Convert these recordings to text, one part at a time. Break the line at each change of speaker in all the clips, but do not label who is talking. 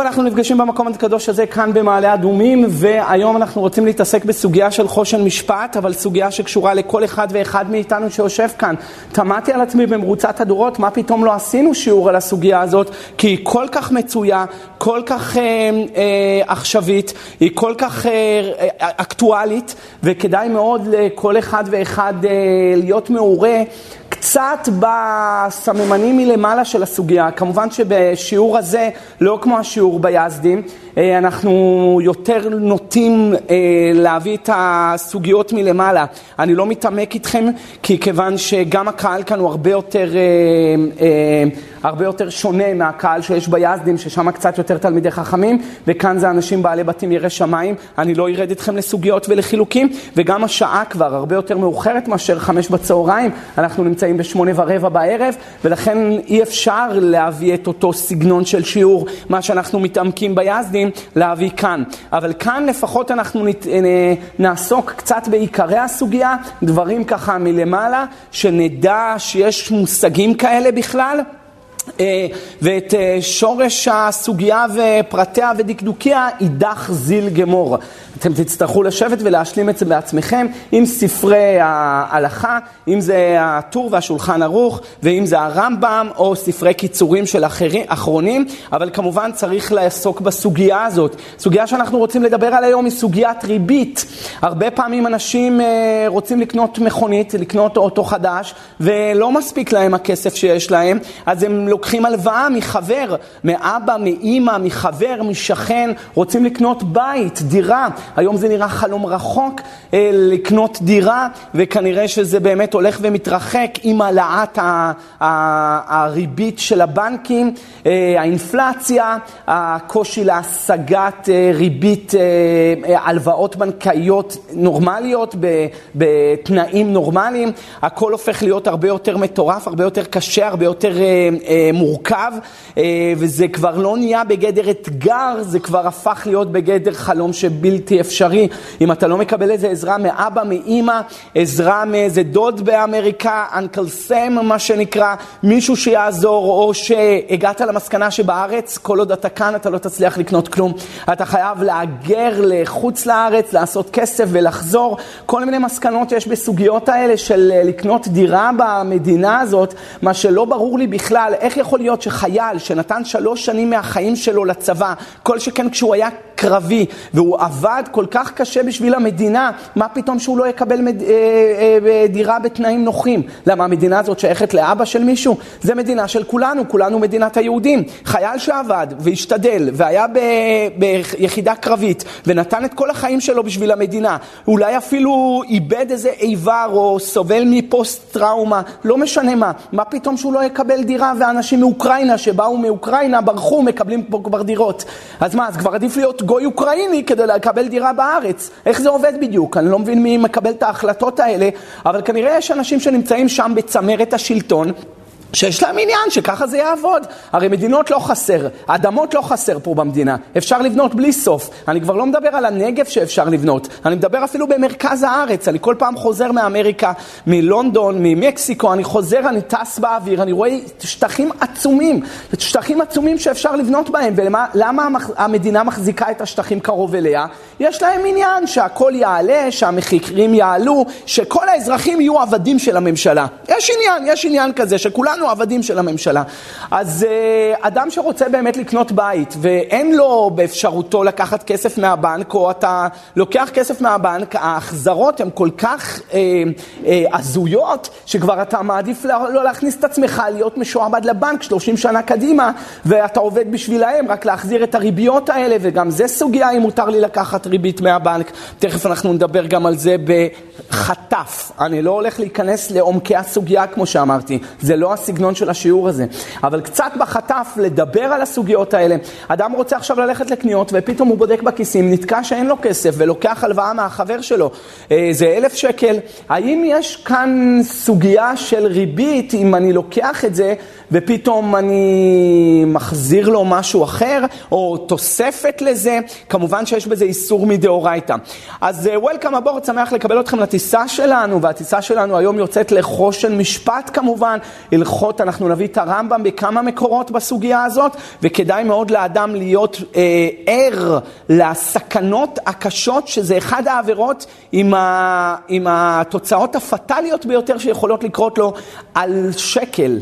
אנחנו נפגשים במקום הקדוש הזה כאן במעלה אדומים והיום אנחנו רוצים להתעסק בסוגיה של חושן משפט אבל סוגיה שקשורה לכל אחד ואחד מאיתנו שיושב כאן. תמדתי על עצמי במרוצת הדורות מה פתאום לא עשינו שיעור על הסוגיה הזאת כי היא כל כך מצויה, כל כך אה, אה, עכשווית, היא כל כך אה, אקטואלית וכדאי מאוד לכל אחד ואחד אה, להיות מעורה קצת בסממנים מלמעלה של הסוגיה, כמובן שבשיעור הזה, לא כמו השיעור ביזדים, אנחנו יותר נוטים אה, להביא את הסוגיות מלמעלה. אני לא מתעמק איתכם, כי כיוון שגם הקהל כאן הוא הרבה יותר, אה, הרבה יותר שונה מהקהל שיש ביזדים, ששם קצת יותר תלמידי חכמים, וכאן זה אנשים בעלי בתים ירא שמיים. אני לא ארד איתכם לסוגיות ולחילוקים, וגם השעה כבר הרבה יותר מאוחרת מאשר חמש בצהריים. אנחנו נמצאים בשמונה ורבע בערב, ולכן אי אפשר להביא את אותו סגנון של שיעור, מה שאנחנו מתעמקים ביזדים. יכולים להביא כאן. אבל כאן לפחות אנחנו אה, נעסוק קצת בעיקרי הסוגיה, דברים ככה מלמעלה, שנדע שיש מושגים כאלה בכלל. אה, ואת אה, שורש הסוגיה ופרטיה ודקדוקיה יידח זיל גמור. אתם תצטרכו לשבת ולהשלים את זה בעצמכם עם ספרי ההלכה, אם זה הטור והשולחן ערוך, ואם זה הרמב"ם או ספרי קיצורים של אחרים, אחרונים, אבל כמובן צריך לעסוק בסוגיה הזאת. סוגיה שאנחנו רוצים לדבר על היום היא סוגיית ריבית. הרבה פעמים אנשים אה, רוצים לקנות מכונית, לקנות אוטו חדש, ולא מספיק להם הכסף שיש להם, אז הם לוקחים הלוואה מחבר, מאבא, מאימא, מחבר, משכן, רוצים לקנות בית, דירה. היום זה נראה חלום רחוק אה, לקנות דירה, וכנראה שזה באמת הולך ומתרחק עם העלאת הריבית של הבנקים, אה, האינפלציה, הקושי להשגת אה, ריבית, הלוואות בנקאיות נורמליות בתנאים נורמליים, הכל הופך להיות הרבה יותר מטורף, הרבה יותר קשה, הרבה יותר מורכב, וזה כבר לא נהיה בגדר אתגר, זה כבר הפך להיות בגדר חלום שבלתי בלתי אפשרי. אם אתה לא מקבל איזה עזרה מאבא, מאימא, עזרה מאיזה דוד באמריקה, אנקל סם מה שנקרא, מישהו שיעזור, או שהגעת למסקנה שבארץ, כל עוד אתה כאן אתה לא תצליח לקנות כלום. אתה חייב להגר לחוץ לארץ, לעשות כסף ולחזור. כל מיני מסקנות יש בסוגיות האלה של לקנות דירה במדינה הזאת, מה שלא ברור לי בכלל, איך יכול להיות שחייל שנתן שלוש שנים מהחיים שלו לצבא, כל שכן כשהוא היה קרבי, והוא עבד כל כך קשה בשביל המדינה, מה פתאום שהוא לא יקבל מד... אה, אה, דירה בתנאים נוחים? למה המדינה הזאת שייכת לאבא של מישהו? זה מדינה של כולנו, כולנו מדינת היהודים. חייל שעבד והשתדל והיה ב... ביחידה קרבית ונתן את כל החיים שלו בשביל המדינה, אולי אפילו איבד איזה איבר או סובל מפוסט טראומה, לא משנה מה, מה פתאום שהוא לא יקבל דירה ואנשים מאוקראינה שבאו מאוקראינה ברחו, מקבלים פה כבר דירות. אז מה, אז כבר עדיף להיות גוי אוקראיני כדי לקבל דירה בארץ. איך זה עובד בדיוק? אני לא מבין מי מקבל את ההחלטות האלה, אבל כנראה יש אנשים שנמצאים שם בצמרת השלטון. שיש להם עניין שככה זה יעבוד. הרי מדינות לא חסר, אדמות לא חסר פה במדינה, אפשר לבנות בלי סוף. אני כבר לא מדבר על הנגב שאפשר לבנות, אני מדבר אפילו במרכז הארץ. אני כל פעם חוזר מאמריקה, מלונדון, ממקסיקו, אני חוזר, אני טס באוויר, אני רואה שטחים עצומים, שטחים עצומים שאפשר לבנות בהם. ולמה המדינה מחזיקה את השטחים קרוב אליה? יש להם עניין שהכל יעלה, שהמחירים יעלו, שכל האזרחים יהיו עבדים של הממשלה. יש עניין, יש עניין כזה שכולנו כולנו עבדים של הממשלה. אז uh, אדם שרוצה באמת לקנות בית ואין לו באפשרותו לקחת כסף מהבנק, או אתה לוקח כסף מהבנק, ההחזרות הן כל כך uh, uh, הזויות, שכבר אתה מעדיף לא, להכניס את עצמך להיות משועבד לבנק 30 שנה קדימה, ואתה עובד בשבילהם רק להחזיר את הריביות האלה, וגם זה סוגיה אם מותר לי לקחת ריבית מהבנק. תכף אנחנו נדבר גם על זה בחטף. אני לא הולך להיכנס לעומקי הסוגיה כמו שאמרתי, זה לא. הסגנון של השיעור הזה. אבל קצת בחטף לדבר על הסוגיות האלה. אדם רוצה עכשיו ללכת לקניות ופתאום הוא בודק בכיסים, נתקע שאין לו כסף ולוקח הלוואה מהחבר שלו. אה, זה אלף שקל. האם יש כאן סוגיה של ריבית, אם אני לוקח את זה ופתאום אני מחזיר לו משהו אחר, או תוספת לזה? כמובן שיש בזה איסור מדאורייתא. אז וולקאם הבורד, שמח לקבל אתכם לטיסה שלנו, והטיסה שלנו היום יוצאת לחושן משפט כמובן. בהלכות אנחנו נביא את הרמב"ם בכמה מקורות בסוגיה הזאת, וכדאי מאוד לאדם להיות אה, ער לסכנות הקשות, שזה אחד העבירות עם, ה, עם התוצאות הפטאליות ביותר שיכולות לקרות לו על שקל,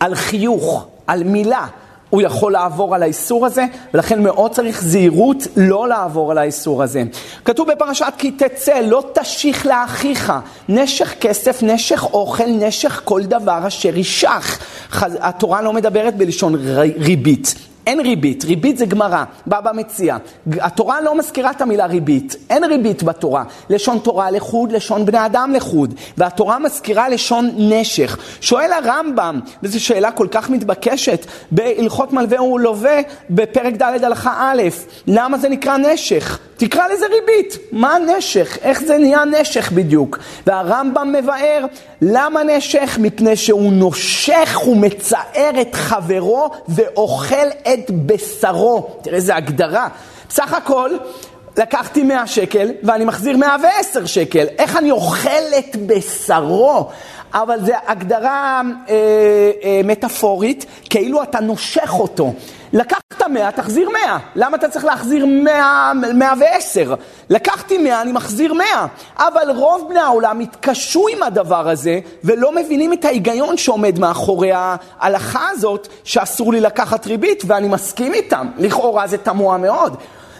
על חיוך, על מילה. הוא יכול לעבור על האיסור הזה, ולכן מאוד צריך זהירות לא לעבור על האיסור הזה. כתוב בפרשת כי תצא, לא תשיך לאחיך, נשך כסף, נשך אוכל, נשך כל דבר אשר ישך. התורה לא מדברת בלשון ריבית. אין ריבית, ריבית זה גמרא, בא במציע. התורה לא מזכירה את המילה ריבית, אין ריבית בתורה. לשון תורה לחוד, לשון בני אדם לחוד. והתורה מזכירה לשון נשך. שואל הרמב"ם, וזו שאלה כל כך מתבקשת, בהלכות מלווה ולווה, בפרק ד' הלכה א', למה זה נקרא נשך? תקרא לזה ריבית. מה נשך? איך זה נהיה נשך בדיוק? והרמב"ם מבאר, למה נשך? מפני שהוא נושך ומצער את חברו ואוכל את בשרו. תראה איזה הגדרה. בסך הכל, לקחתי 100 שקל ואני מחזיר 110 שקל. איך אני אוכל את בשרו? אבל זו הגדרה אה, אה, מטאפורית, כאילו אתה נושך אותו. לקחת 100, תחזיר 100. למה אתה צריך להחזיר 100, 110? לקחתי 100, אני מחזיר 100. אבל רוב בני העולם התקשו עם הדבר הזה, ולא מבינים את ההיגיון שעומד מאחורי ההלכה הזאת, שאסור לי לקחת ריבית, ואני מסכים איתם. לכאורה זה תמוה מאוד.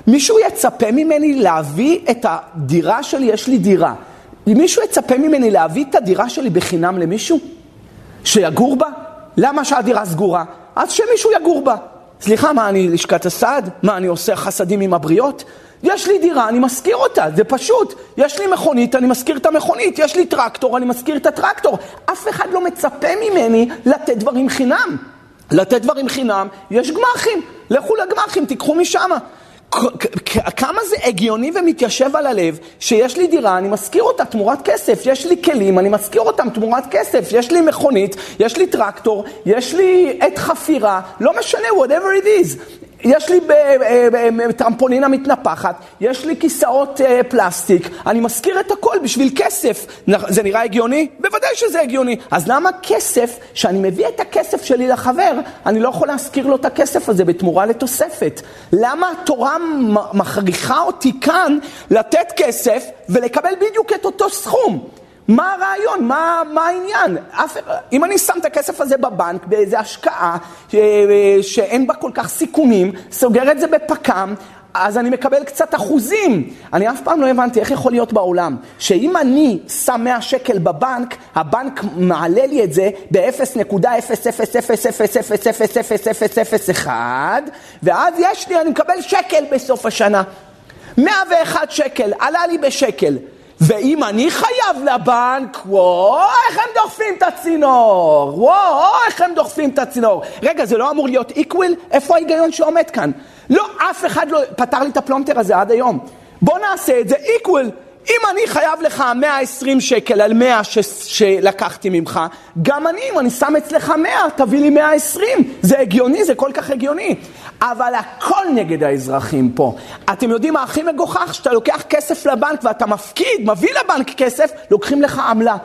מישהו יצפה ממני להביא את הדירה שלי, יש לי דירה. מישהו יצפה ממני להביא את הדירה שלי בחינם למישהו? שיגור בה? למה שהדירה סגורה? אז שמישהו יגור בה. סליחה, מה, אני לשכת הסעד? מה, אני עושה חסדים עם הבריות? יש לי דירה, אני משכיר אותה, זה פשוט. יש לי מכונית, אני משכיר את המכונית. יש לי טרקטור, אני משכיר את הטרקטור. אף אחד לא מצפה ממני לתת דברים חינם. לתת דברים חינם, יש גמ"חים. לכו לגמ"חים, תיקחו משם. כמה זה הגיוני ומתיישב על הלב שיש לי דירה, אני משכיר אותה תמורת כסף, יש לי כלים, אני משכיר אותם תמורת כסף, יש לי מכונית, יש לי טרקטור, יש לי עת חפירה, לא משנה, whatever it is. יש לי טרמפולינה מתנפחת, יש לי כיסאות אה, פלסטיק, אני משכיר את הכל בשביל כסף. זה נראה הגיוני? בוודאי שזה הגיוני. אז למה כסף, שאני מביא את הכסף שלי לחבר, אני לא יכול להשכיר לו את הכסף הזה בתמורה לתוספת? למה התורה מכריחה אותי כאן לתת כסף ולקבל בדיוק את אותו סכום? מה הרעיון? מה, מה העניין? אף, אם אני שם את הכסף הזה בבנק באיזו השקעה ש, שאין בה כל כך סיכונים, סוגר את זה בפק"ם, אז אני מקבל קצת אחוזים. אני אף פעם לא הבנתי איך יכול להיות בעולם, שאם אני שם 100 שקל בבנק, הבנק מעלה לי את זה ב-0.00000000001, ואז יש לי, אני מקבל שקל בסוף השנה. 101 שקל, עלה לי בשקל. ואם אני חייב לבנק, וואו, איך הם דוחפים את הצינור? וואו, איך הם דוחפים את הצינור? רגע, זה לא אמור להיות equal? איפה ההיגיון שעומד כאן? לא, אף אחד לא פתר לי את הפלונטר הזה עד היום. בוא נעשה את זה equal. אם אני חייב לך 120 שקל על 100 ש... שלקחתי ממך, גם אני, אם אני שם אצלך 100, תביא לי 120. זה הגיוני, זה כל כך הגיוני. אבל הכל נגד האזרחים פה. אתם יודעים מה הכי מגוחך? שאתה לוקח כסף לבנק ואתה מפקיד, מביא לבנק כסף, לוקחים לך עמלה.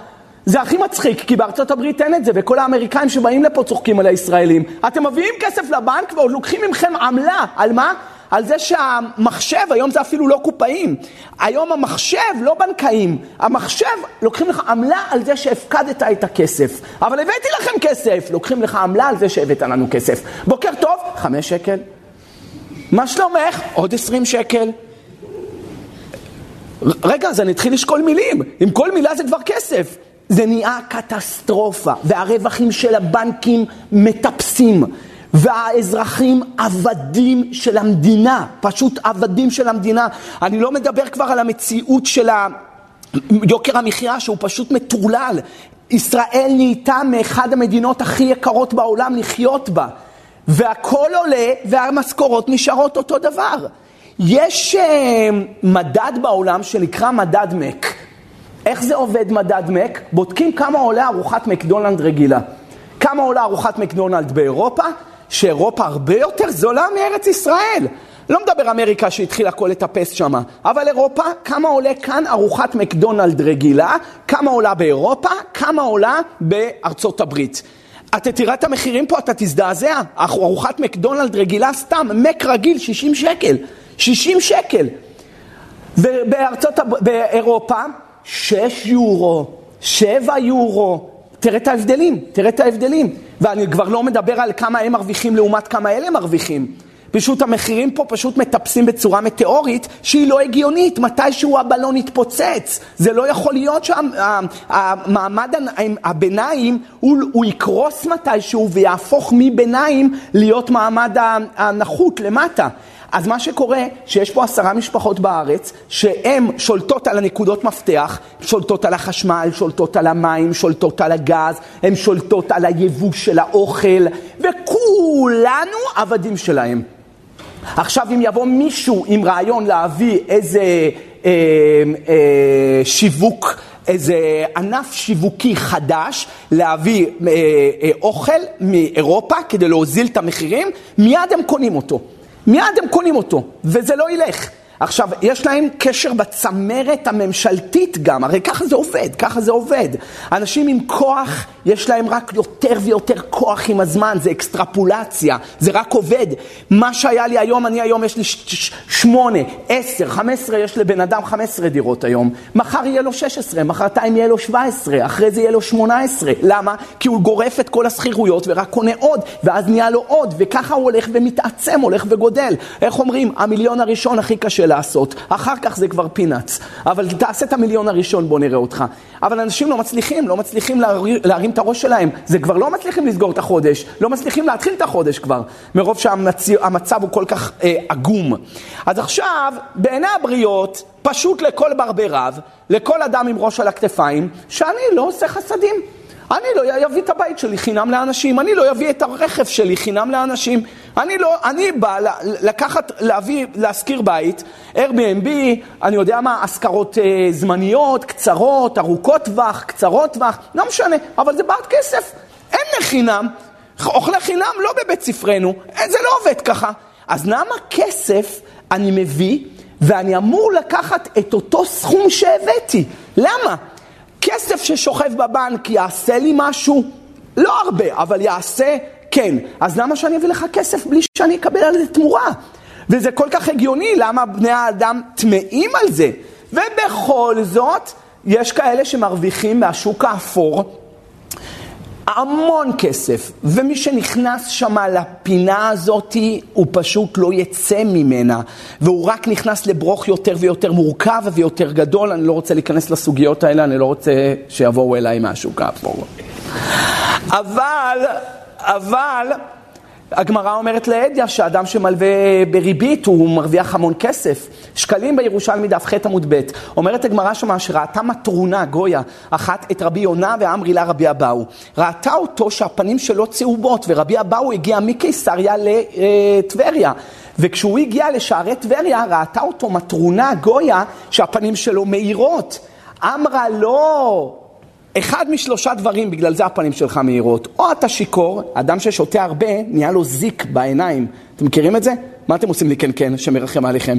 זה הכי מצחיק, כי בארצות הברית אין את זה, וכל האמריקאים שבאים לפה צוחקים על הישראלים. אתם מביאים כסף לבנק ועוד לוקחים מכם עמלה. על מה? על זה שהמחשב, היום זה אפילו לא קופאים, היום המחשב לא בנקאים, המחשב לוקחים לך עמלה על זה שהפקדת את הכסף, אבל הבאתי לכם כסף, לוקחים לך עמלה על זה שהבאת לנו כסף. בוקר טוב, חמש שקל. מה שלומך? עוד עשרים שקל. רגע, אז אני אתחיל לשקול מילים, אם כל מילה זה כבר כסף. זה נהיה קטסטרופה, והרווחים של הבנקים מטפסים. והאזרחים עבדים של המדינה, פשוט עבדים של המדינה. אני לא מדבר כבר על המציאות של יוקר המחיה שהוא פשוט מטורלל. ישראל נהייתה מאחד המדינות הכי יקרות בעולם לחיות בה. והכל עולה והמשכורות נשארות אותו דבר. יש uh, מדד בעולם שנקרא מדד מק. איך זה עובד מדד מק? בודקים כמה עולה ארוחת מקדונלד רגילה. כמה עולה ארוחת מקדונלד באירופה, שאירופה הרבה יותר זולה מארץ ישראל. לא מדבר אמריקה שהתחילה הכל לטפס שמה, אבל אירופה, כמה עולה כאן ארוחת מקדונלד רגילה, כמה עולה באירופה, כמה עולה בארצות הברית. אתה תראה את המחירים פה, אתה תזדעזע. ארוחת מקדונלד רגילה סתם, מק רגיל, 60 שקל. 60 שקל. ובארצות, באירופה, 6 יורו, 7 יורו. תראה את ההבדלים, תראה את ההבדלים. ואני כבר לא מדבר על כמה הם מרוויחים לעומת כמה אלה מרוויחים. פשוט המחירים פה פשוט מטפסים בצורה מטאורית שהיא לא הגיונית, מתישהו הבלון יתפוצץ. זה לא יכול להיות שהמעמד הביניים הוא, הוא יקרוס מתישהו ויהפוך מביניים להיות מעמד הנחות למטה. אז מה שקורה, שיש פה עשרה משפחות בארץ, שהן שולטות על הנקודות מפתח, שולטות על החשמל, שולטות על המים, שולטות על הגז, הן שולטות על היבוא של האוכל, וכולנו עבדים שלהם. עכשיו אם יבוא מישהו עם רעיון להביא איזה אה, אה, שיווק, איזה ענף שיווקי חדש, להביא אה, אה, אוכל מאירופה כדי להוזיל את המחירים, מיד הם קונים אותו. מיד הם קונים אותו, וזה לא ילך. עכשיו, יש להם קשר בצמרת הממשלתית גם, הרי ככה זה עובד, ככה זה עובד. אנשים עם כוח, יש להם רק יותר ויותר כוח עם הזמן, זה אקסטרפולציה, זה רק עובד. מה שהיה לי היום, אני היום יש לי שמונה, עשר, חמש עשרה, יש לבן אדם חמש עשרה דירות היום. מחר יהיה לו שש עשרה, מחרתיים יהיה לו שבע עשרה, אחרי זה יהיה לו שמונה עשרה. למה? כי הוא גורף את כל השכירויות ורק קונה עוד, ואז נהיה לו עוד, וככה הוא הולך ומתעצם, הולך וגודל. איך אומרים? המיליון הראשון הכי קשה לעשות, אחר כך זה כבר פינאץ. אבל תעשה את המיליון הראשון, בוא נראה אותך. אבל אנשים לא מצליחים, לא מצליחים להרים, להרים את הראש שלהם. זה כבר לא מצליחים לסגור את החודש, לא מצליחים להתחיל את החודש כבר, מרוב שהמצב הוא כל כך אה, עגום. אז עכשיו, בעיני הבריות, פשוט לכל ברבר רב, לכל אדם עם ראש על הכתפיים, שאני לא עושה חסדים. אני לא אביא את הבית שלי חינם לאנשים, אני לא אביא את הרכב שלי חינם לאנשים. אני לא, אני בא לקחת, להביא, להשכיר בית, Airbnb, אני יודע מה, השכרות אה, זמניות, קצרות, ארוכות טווח, קצרות טווח, לא משנה, אבל זה בעד כסף. אין לחינם, אוכלי חינם לא בבית ספרנו, אה, זה לא עובד ככה. אז למה כסף אני מביא ואני אמור לקחת את אותו סכום שהבאתי? למה? כסף ששוכב בבנק יעשה לי משהו? לא הרבה, אבל יעשה, כן. אז למה שאני אביא לך כסף בלי שאני אקבל על זה תמורה? וזה כל כך הגיוני, למה בני האדם טמאים על זה? ובכל זאת, יש כאלה שמרוויחים מהשוק האפור המון כסף, ומי שנכנס שם לפינה הזאת, הוא פשוט לא יצא ממנה, והוא רק נכנס לברוך יותר ויותר מורכב ויותר גדול. אני לא רוצה להיכנס לסוגיות האלה, אני לא רוצה שיבואו אליי מהשוק האפור. אבל, אבל, הגמרא אומרת לאדיה שאדם שמלווה בריבית הוא מרוויח המון כסף. שקלים בירושלמי דף ח עמוד ב. אומרת הגמרא שמה שראתה מטרונה, גויה, אחת את רבי יונה ואמרי לה רבי אבאו. ראתה אותו שהפנים שלו צהובות ורבי אבאו הגיע מקיסריה לטבריה. וכשהוא הגיע לשערי טבריה ראתה אותו מטרונה, גויה, שהפנים שלו מאירות. אמרה לו, אחד משלושה דברים, בגלל זה הפנים שלך מהירות. או אתה שיכור, אדם ששותה הרבה, נהיה לו זיק בעיניים. אתם מכירים את זה? מה אתם עושים לי כן כן, שמרחם עליכם?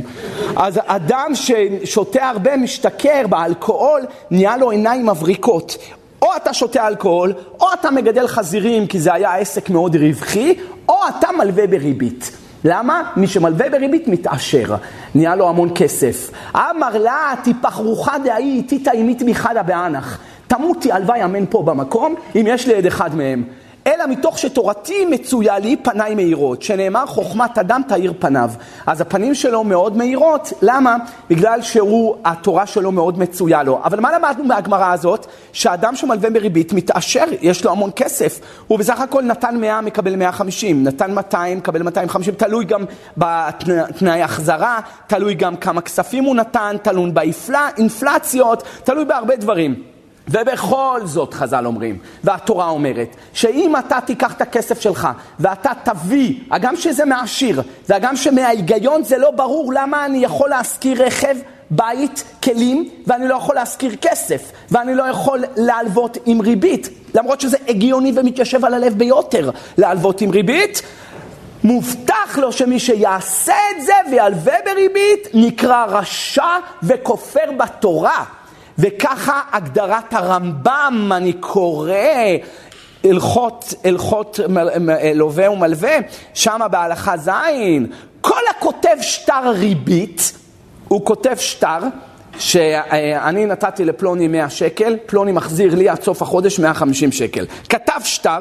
אז אדם ששותה הרבה, משתכר באלכוהול, נהיה לו עיניים מבריקות. או אתה שותה אלכוהול, או אתה מגדל חזירים כי זה היה עסק מאוד רווחי, או אתה מלווה בריבית. למה? מי שמלווה בריבית מתעשר, נהיה לו המון כסף. אמר לה, תיפחרוכה דהי איתיתא אימית מחדה באנח. תמותי הלוואי אמן פה במקום, אם יש לי עד אחד מהם. אלא מתוך שתורתי מצויה לי פניי מאירות, שנאמר חוכמת אדם תאיר פניו. אז הפנים שלו מאוד מאירות, למה? בגלל שהוא, התורה שלו מאוד מצויה לו. אבל מה למדנו מהגמרא הזאת? שאדם שמלווה בריבית מתעשר, יש לו המון כסף. הוא בסך הכל נתן 100, מקבל 150, נתן 200, מקבל 250, תלוי גם בתנאי החזרה, תלוי גם כמה כספים הוא נתן, תלוי באינפלציות, תלוי בהרבה דברים. ובכל זאת, חז"ל אומרים, והתורה אומרת, שאם אתה תיקח את הכסף שלך ואתה תביא, הגם שזה מעשיר, והגם שמההיגיון זה לא ברור למה אני יכול להשכיר רכב, בית, כלים, ואני לא יכול להשכיר כסף, ואני לא יכול להלוות עם ריבית, למרות שזה הגיוני ומתיישב על הלב ביותר להלוות עם ריבית. מובטח לו שמי שיעשה את זה וילווה בריבית נקרא רשע וכופר בתורה. וככה הגדרת הרמב"ם, אני קורא, הלכות, הלכות לווה ומלווה, שם בהלכה ז', כל הכותב שטר ריבית, הוא כותב שטר, שאני נתתי לפלוני 100 שקל, פלוני מחזיר לי עד סוף החודש 150 שקל. כתב שטר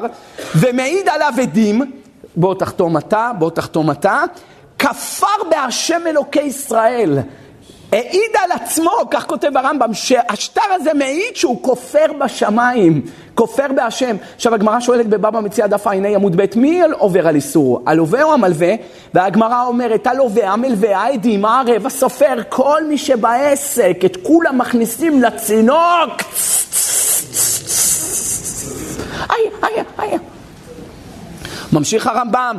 ומעיד עליו עדים, בוא תחתום אתה, בוא תחתום אתה, כפר בהשם אלוקי ישראל. העיד על עצמו, כך כותב הרמב"ם, שהשטר הזה מעיד שהוא כופר בשמיים, כופר בהשם. עכשיו הגמרא שואלת בבבא מציע דף ע"ה עמוד ב', מי עובר על איסור? הלווה או המלווה? והגמרא אומרת, הלווה, המלווה, העדים, הערב, הסופר, כל מי שבעסק, את כולם מכניסים לצינוק. איי, איי, איי. ממשיך הרמב"ם,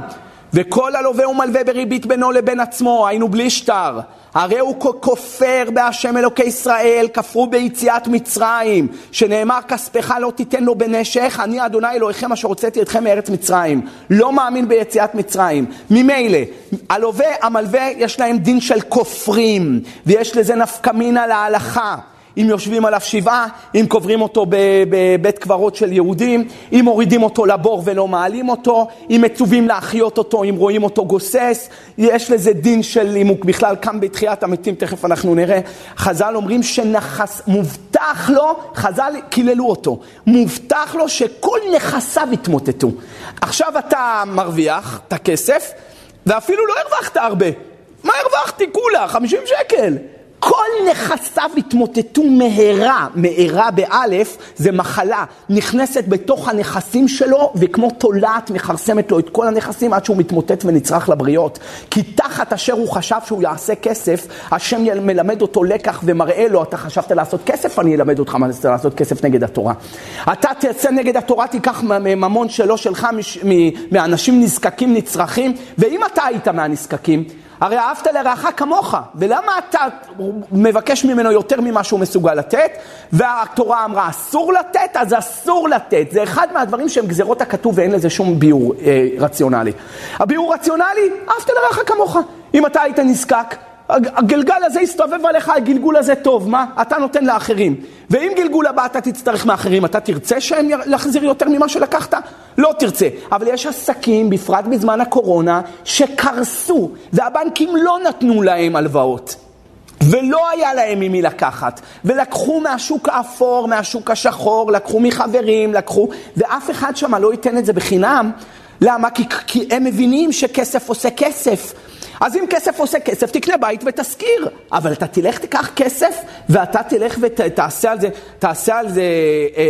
וכל הלווה ומלווה בריבית בינו לבין עצמו, היינו בלי שטר. הרי הוא כופר בהשם אלוקי ישראל, כפרו ביציאת מצרים, שנאמר כספך לא תיתן לו בנשך, אני אדוני אלוהיכם אשר הוצאתי אתכם מארץ מצרים. לא מאמין ביציאת מצרים. ממילא, הלווה, המלווה, יש להם דין של כופרים, ויש לזה נפקא מינה להלכה. אם יושבים עליו שבעה, אם קוברים אותו בבית קברות של יהודים, אם מורידים אותו לבור ולא מעלים אותו, אם מצווים להחיות אותו, אם רואים אותו גוסס, יש לזה דין של אם הוא בכלל קם בתחיית המתים, תכף אנחנו נראה. חז"ל אומרים שמובטח לו, חז"ל קיללו אותו, מובטח לו שכל נכסיו יתמוטטו. עכשיו אתה מרוויח את הכסף, ואפילו לא הרווחת הרבה. מה הרווחתי? כולה, 50 שקל. כל נכסיו התמוטטו מהרה, מהרה באלף, זה מחלה, נכנסת בתוך הנכסים שלו וכמו תולעת מכרסמת לו את כל הנכסים עד שהוא מתמוטט ונצרך לבריות. כי תחת אשר הוא חשב שהוא יעשה כסף, השם מלמד אותו לקח ומראה לו, אתה חשבת לעשות כסף, אני אלמד אותך מה זה לעשות כסף נגד התורה. אתה תצא נגד התורה, תיקח ממון שלו, שלך, מאנשים נזקקים, נצרכים, ואם אתה היית מהנזקקים, הרי אהבת לרעך כמוך, ולמה אתה מבקש ממנו יותר ממה שהוא מסוגל לתת? והתורה אמרה אסור לתת, אז אסור לתת. זה אחד מהדברים שהם גזירות הכתוב ואין לזה שום ביאור אה, רציונלי. הביאור רציונלי, אהבת לרעך כמוך. אם אתה היית נזקק, הגלגל הזה יסתובב עליך, הגלגול הזה טוב, מה? אתה נותן לאחרים. ואם גלגול הבא אתה תצטרך מאחרים, אתה תרצה שהם יחזיר יותר ממה שלקחת? לא תרצה. אבל יש עסקים, בפרט בזמן הקורונה, שקרסו, והבנקים לא נתנו להם הלוואות. ולא היה להם ממי לקחת, ולקחו מהשוק האפור, מהשוק השחור, לקחו מחברים, לקחו, ואף אחד שם לא ייתן את זה בחינם. למה? כי, כי הם מבינים שכסף עושה כסף. אז אם כסף עושה כסף, תקנה בית ותשכיר. אבל אתה תלך, תיקח כסף, ואתה תלך ותעשה על זה, תעשה על זה אה,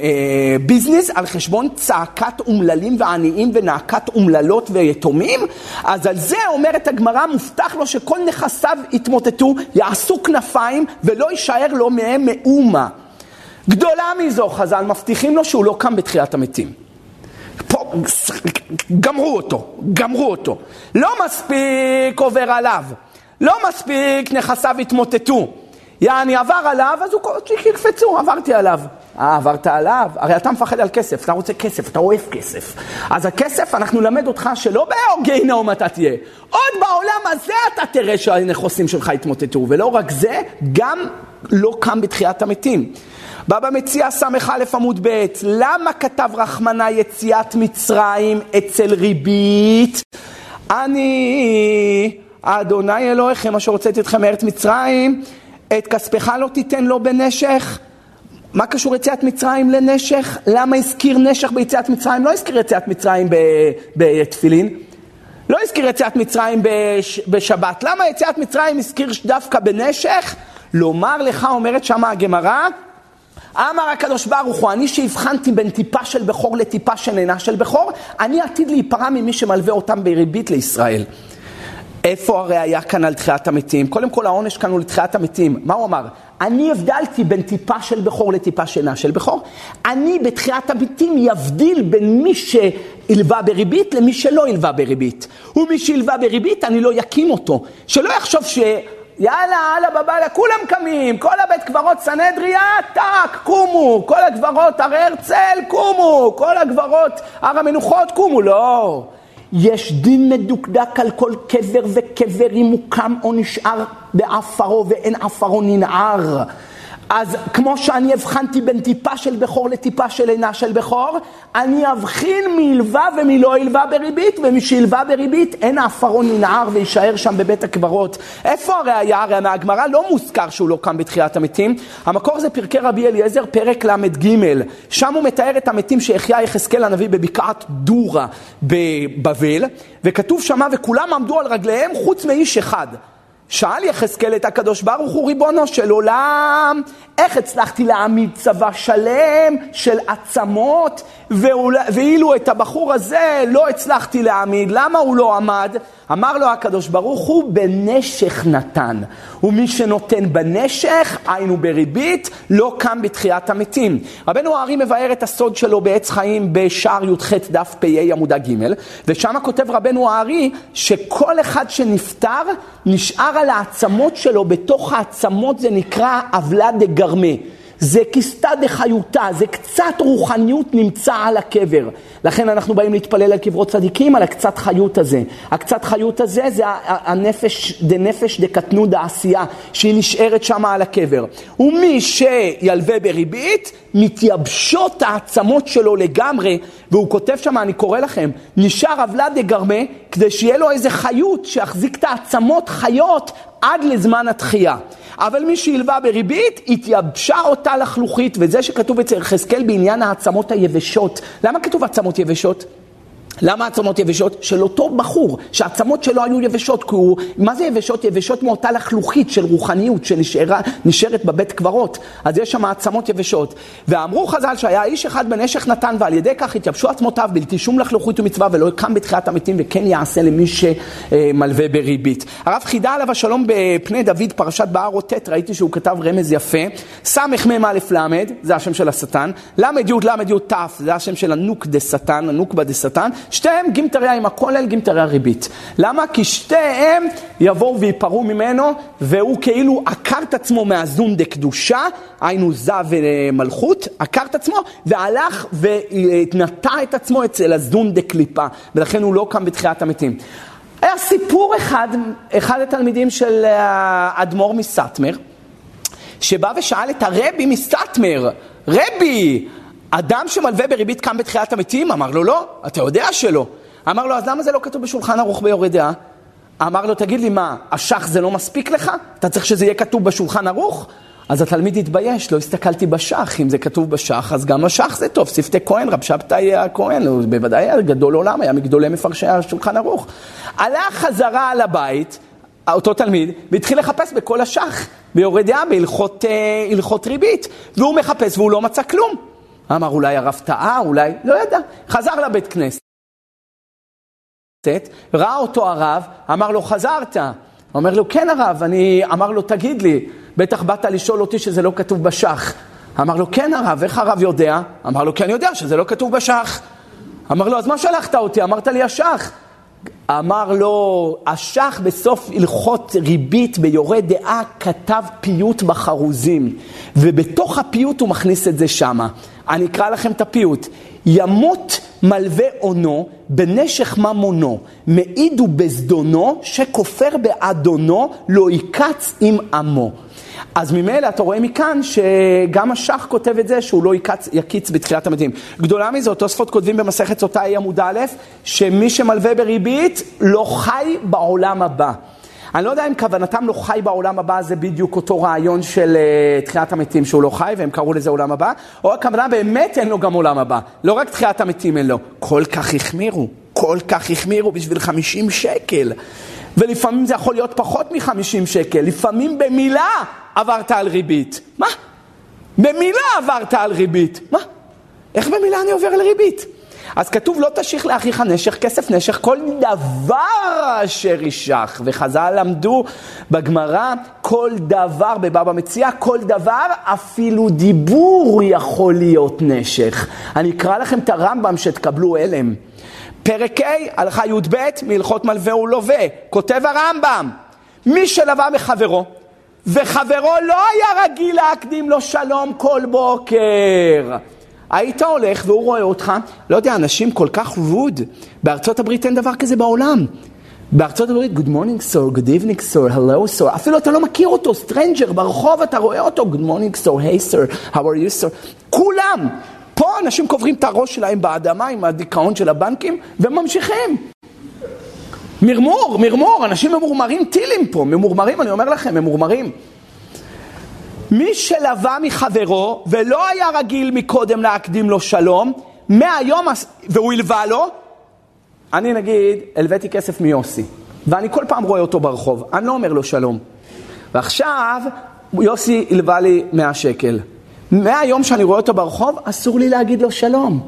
אה, ביזנס על חשבון צעקת אומללים ועניים ונאקת אומללות ויתומים? אז על זה אומרת הגמרא, מובטח לו שכל נכסיו יתמוטטו, יעשו כנפיים, ולא יישאר לו מהם מאומה. גדולה מזו, חז"ל מבטיחים לו שהוא לא קם בתחיית המתים. גמרו אותו, גמרו אותו. לא מספיק עובר עליו, לא מספיק נכסיו התמוטטו. יעני עבר עליו, אז הוא שיקפצו, עברתי עליו. אה, עברת עליו? הרי אתה מפחד על כסף, אתה רוצה כסף, אתה אוהב כסף. אז הכסף, אנחנו נלמד אותך שלא בגיהינום אתה תהיה. עוד בעולם הזה אתה תראה שהנכסים שלך יתמוטטו. ולא רק זה, גם לא קם בתחיית המתים. בבא מציע ס"א עמוד ב', למה כתב רחמנה יציאת מצרים אצל ריבית? אני, אדוני אלוהיכם אשר הוצאתי אתכם מארץ מצרים, את כספך לא תיתן לו בנשך. מה קשור יציאת מצרים לנשך? למה הזכיר נשך ביציאת מצרים? לא הזכיר יציאת מצרים בתפילין. לא הזכיר יציאת מצרים בש, בשבת. למה יציאת מצרים הזכיר דווקא בנשך? לומר לך, אומרת שמה הגמרא, אמר הקדוש ברוך הוא, אני שהבחנתי בין טיפה של בכור לטיפה של עינה של בכור, אני עתיד להיפרע ממי שמלווה אותם בריבית לישראל. איפה הראייה כאן על תחיית המתים? קודם כל העונש כאן הוא לתחיית המתים. מה הוא אמר? אני הבדלתי בין טיפה של בכור לטיפה שינה של בכור. אני בתחיית המתים יבדיל בין מי שהלווה בריבית למי שלא הלווה בריבית. ומי שהלווה בריבית, אני לא יקים אותו. שלא יחשוב ש... יאללה, אללה בבאללה, כולם קמים, כל הבית קברות סנהדריה, טאק, קומו, כל הגברות הר הרצל, קומו, כל הגברות הר המנוחות, קומו, לא. יש דין מדוקדק על כל קבר וקבר אם הוא קם או נשאר בעפרו ואין עפרו ננער. אז כמו שאני הבחנתי בין טיפה של בכור לטיפה של עינה של בכור, אני אבחין מלווה ומלא ילווה בריבית, ומשילווה בריבית אין העפרון ינער ויישאר שם בבית הקברות. איפה הראייה? הרי מהגמרא לא מוזכר שהוא לא קם בתחיית המתים. המקור זה פרקי רבי אליעזר, פרק ל"ג. שם הוא מתאר את המתים שהחיה יחזקאל הנביא בבקעת דורה בבבל, וכתוב שמה וכולם עמדו על רגליהם חוץ מאיש אחד. שאל יחזקאל את הקדוש ברוך הוא ריבונו של עולם, איך הצלחתי להעמיד צבא שלם של עצמות, ואילו את הבחור הזה לא הצלחתי להעמיד, למה הוא לא עמד? אמר לו הקדוש ברוך הוא, בנשך נתן. ומי שנותן בנשך, היינו בריבית, לא קם בתחיית המתים. רבנו הארי מבאר את הסוד שלו בעץ חיים בשער י"ח דף פ"א עמודה ג', ושם כותב רבנו הארי שכל אחד שנפטר נשאר על העצמות שלו, בתוך העצמות זה נקרא עוולה דגרמה. זה כסתא דחיותא, זה קצת רוחניות נמצא על הקבר. לכן אנחנו באים להתפלל על קברות צדיקים, על הקצת חיות הזה. הקצת חיות הזה זה הנפש, דנפש דקטנו דעשייה, שהיא נשארת שם על הקבר. ומי שילווה בריבית, מתייבשות העצמות שלו לגמרי, והוא כותב שם, אני קורא לכם, נשאר עוולה דגרמה, כדי שיהיה לו איזה חיות שיחזיק את העצמות חיות עד לזמן התחייה. אבל מי שהלווה בריבית, התייבשה אותה לחלוכית, וזה שכתוב אצל יחזקאל בעניין העצמות היבשות. למה כתוב עצמות יבשות? למה עצמות יבשות? של אותו בחור, שהעצמות שלו היו יבשות, כי הוא, מה זה יבשות? יבשות מאותה לחלוכית של רוחניות שנשארת בבית קברות, אז יש שם עצמות יבשות. ואמרו חז"ל שהיה איש אחד בנשך נתן, ועל ידי כך התייבשו עצמותיו בלתי שום לחלוכית ומצווה, ולא יקם בתחיית המתים, וכן יעשה למי שמלווה בריבית. הרב חידה עליו השלום בפני דוד, פרשת בהר ט', ראיתי שהוא כתב רמז יפה, סמ"א ל', זה השם של השטן, ל' י' ל' י' ת', זה השם של הנוק דה שטן, הנוקבה דה שטן, שתיהם גימטריה עם הכולל, גימטריה ריבית. למה? כי שתיהם יבואו וייפרעו ממנו, והוא כאילו עקר את עצמו מהזון דקדושה, היינו זה ומלכות, עקר את עצמו, והלך ונטע את עצמו אצל הזון דקליפה, ולכן הוא לא קם בתחיית המתים. היה סיפור אחד, אחד התלמידים של האדמו"ר מסטמר, שבא ושאל את הרבי מסטמר, רבי, אדם שמלווה בריבית קם בתחיית המתים? אמר לו, לא, אתה יודע שלא. אמר לו, אז למה זה לא כתוב בשולחן ערוך ביורה דעה? אמר לו, תגיד לי, מה, אשך זה לא מספיק לך? אתה צריך שזה יהיה כתוב בשולחן ערוך? אז התלמיד התבייש, לא הסתכלתי בשח, אם זה כתוב בשח, אז גם השח זה טוב, שפתי כהן, רב שבתאי הכהן, הוא בוודאי היה גדול עולם, היה מגדולי מפרשי השולחן ערוך. הלך חזרה על הבית, אותו תלמיד, והתחיל לחפש בכל השח, ביורה דעה, בהלכות אה, ריבית, והוא מחפש והוא לא מצא כלום. אמר אולי הרב טעה, אולי, לא ידע. חזר לבית כנסת, ראה אותו הרב, אמר לו, חזרת. אומר לו, כן הרב, אני, אמר לו, תגיד לי, בטח באת לשאול אותי שזה לא כתוב בשח. אמר לו, כן הרב, איך הרב יודע? אמר לו, כן יודע שזה לא כתוב בשח. אמר לו, אז מה שלחת אותי? אמרת לי השח. אמר לו, השח בסוף הלכות ריבית ביורה דעה כתב פיוט בחרוזים, ובתוך הפיוט הוא מכניס את זה שמה. אני אקרא לכם את הפיוט. ימות מלווה אונו בנשך ממונו, מעיד ובזדונו, שכופר באדונו, לא יקץ עם עמו. אז ממילא אתה רואה מכאן שגם השח כותב את זה שהוא לא יקץ, יקיץ בתחילת המתים. גדולה מזאת, תוספות כותבים במסכת סוטה עמוד א', שמי שמלווה בריבית לא חי בעולם הבא. אני לא יודע אם כוונתם לא חי בעולם הבא זה בדיוק אותו רעיון של uh, תחיית המתים שהוא לא חי והם קראו לזה עולם הבא, או הכוונה באמת אין לו גם עולם הבא, לא רק תחיית המתים אין לו, כל כך החמירו, כל כך החמירו בשביל 50 שקל. ולפעמים זה יכול להיות פחות מ-50 שקל, לפעמים במילה עברת על ריבית. מה? במילה עברת על ריבית. מה? איך במילה אני עובר על ריבית? אז כתוב לא תשיך לאחיך נשך, כסף נשך, כל דבר אשר ישך. וחז"ל למדו בגמרא, כל דבר בבבא מציע, כל דבר, אפילו דיבור יכול להיות נשך. אני אקרא לכם את הרמב"ם שתקבלו הלם. פרק ה', הלכה י"ב, מהלכות מלווה ולווה, כותב הרמב"ם, מי שלווה מחברו, וחברו לא היה רגיל להקדים לו שלום כל בוקר. היית הולך והוא רואה אותך, לא יודע, אנשים כל כך rude, בארצות הברית אין דבר כזה בעולם. בארצות הברית, Good morning sir, Good evening sir, Hello sir, אפילו אתה לא מכיר אותו, stranger, ברחוב אתה רואה אותו, Good morning sir, Hey sir, How are you sir, כולם. פה אנשים קוברים את הראש שלהם באדמה עם הדיכאון של הבנקים וממשיכים. מרמור, מרמור, אנשים ממורמרים טילים פה, ממורמרים, אני אומר לכם, ממורמרים. מי שלווה מחברו ולא היה רגיל מקודם להקדים לו שלום, מהיום, והוא הלווה לו, אני נגיד, הלוויתי כסף מיוסי, ואני כל פעם רואה אותו ברחוב, אני לא אומר לו שלום. ועכשיו, יוסי הלווה לי 100 שקל. מהיום שאני רואה אותו ברחוב, אסור לי להגיד לו שלום.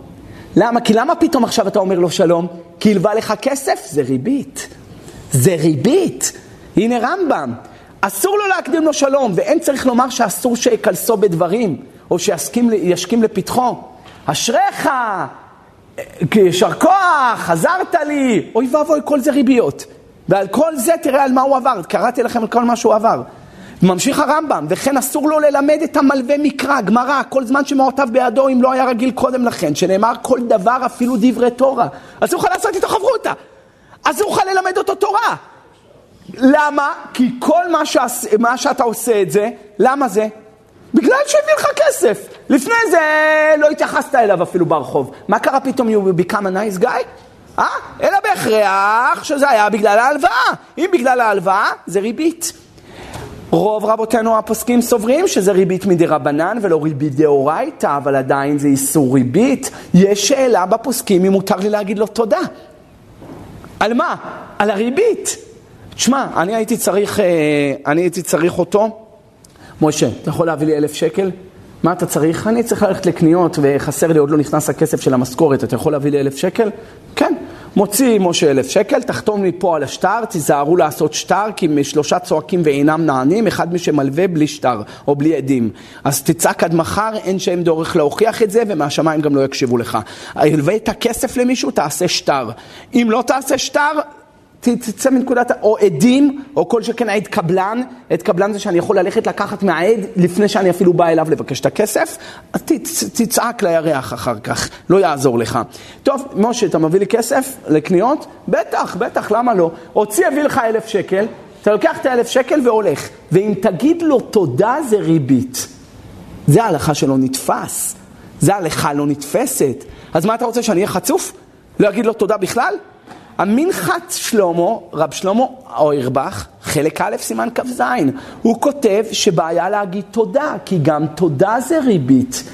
למה? כי למה פתאום עכשיו אתה אומר לו שלום? כי הלווה לך כסף? זה ריבית. זה ריבית. הנה רמב"ם. אסור לו להקדים לו שלום, ואין צריך לומר שאסור שיקלסו בדברים, או שישכים לפתחו. אשריך, יישר כוח, עזרת לי, אוי ואבוי, כל זה ריביות. ועל כל זה תראה על מה הוא עבר, קראתי לכם על כל מה שהוא עבר. ממשיך הרמב"ם, וכן אסור לו ללמד את המלווה מקרא, גמרא, כל זמן שמעותיו בידו, אם לא היה רגיל קודם לכן, שנאמר כל דבר, אפילו דברי תורה. אסור לך לעשות איתו חברותא, אסור לך ללמד אותו תורה. למה? כי כל מה, ש... מה שאתה עושה את זה, למה זה? בגלל שהביא לך כסף. לפני זה לא התייחסת אליו אפילו ברחוב. מה קרה פתאום you become a nice guy? אה? אלא בהכרח שזה היה בגלל ההלוואה. אם בגלל ההלוואה, זה ריבית. רוב רבותינו הפוסקים סוברים שזה ריבית מדי רבנן ולא ריבית דאורייתא, אבל עדיין זה איסור ריבית. יש שאלה בפוסקים אם מותר לי להגיד לו תודה. על מה? על הריבית. תשמע, אני הייתי צריך, אה, אני הייתי צריך אותו. משה, אתה יכול להביא לי אלף שקל? מה אתה צריך? אני צריך ללכת לקניות וחסר לי, עוד לא נכנס הכסף של המשכורת, אתה יכול להביא לי אלף שקל? כן. מוציא משה אלף שקל, תחתום לי פה על השטר, תיזהרו לעשות שטר, כי שלושה צועקים ואינם נענים, אחד מי שמלווה בלי שטר או בלי עדים. אז תצעק עד מחר, אין שם דורך להוכיח את זה, ומהשמיים גם לא יקשיבו לך. הלווית כסף למישהו, תעשה שטר. אם לא תעשה שטר, תצא מנקודת, או עדים, או כל שכן עד קבלן, עד קבלן זה שאני יכול ללכת לקחת מהעד לפני שאני אפילו בא אליו לבקש את הכסף, אז תצעק לירח אחר כך, לא יעזור לך. טוב, משה, אתה מביא לי כסף לקניות? בטח, בטח, למה לא? הוציא הביא לך אלף שקל, אתה לוקח את האלף שקל והולך, ואם תגיד לו תודה זה ריבית. זה ההלכה שלא נתפס, זה ההלכה לא נתפסת. אז מה אתה רוצה, שאני אהיה חצוף? לא אגיד לו תודה בכלל? המנחת שלמה, רב שלמה אוירבך, חלק א', סימן כ"ז, הוא כותב שבעיה להגיד תודה, כי גם תודה זה ריבית.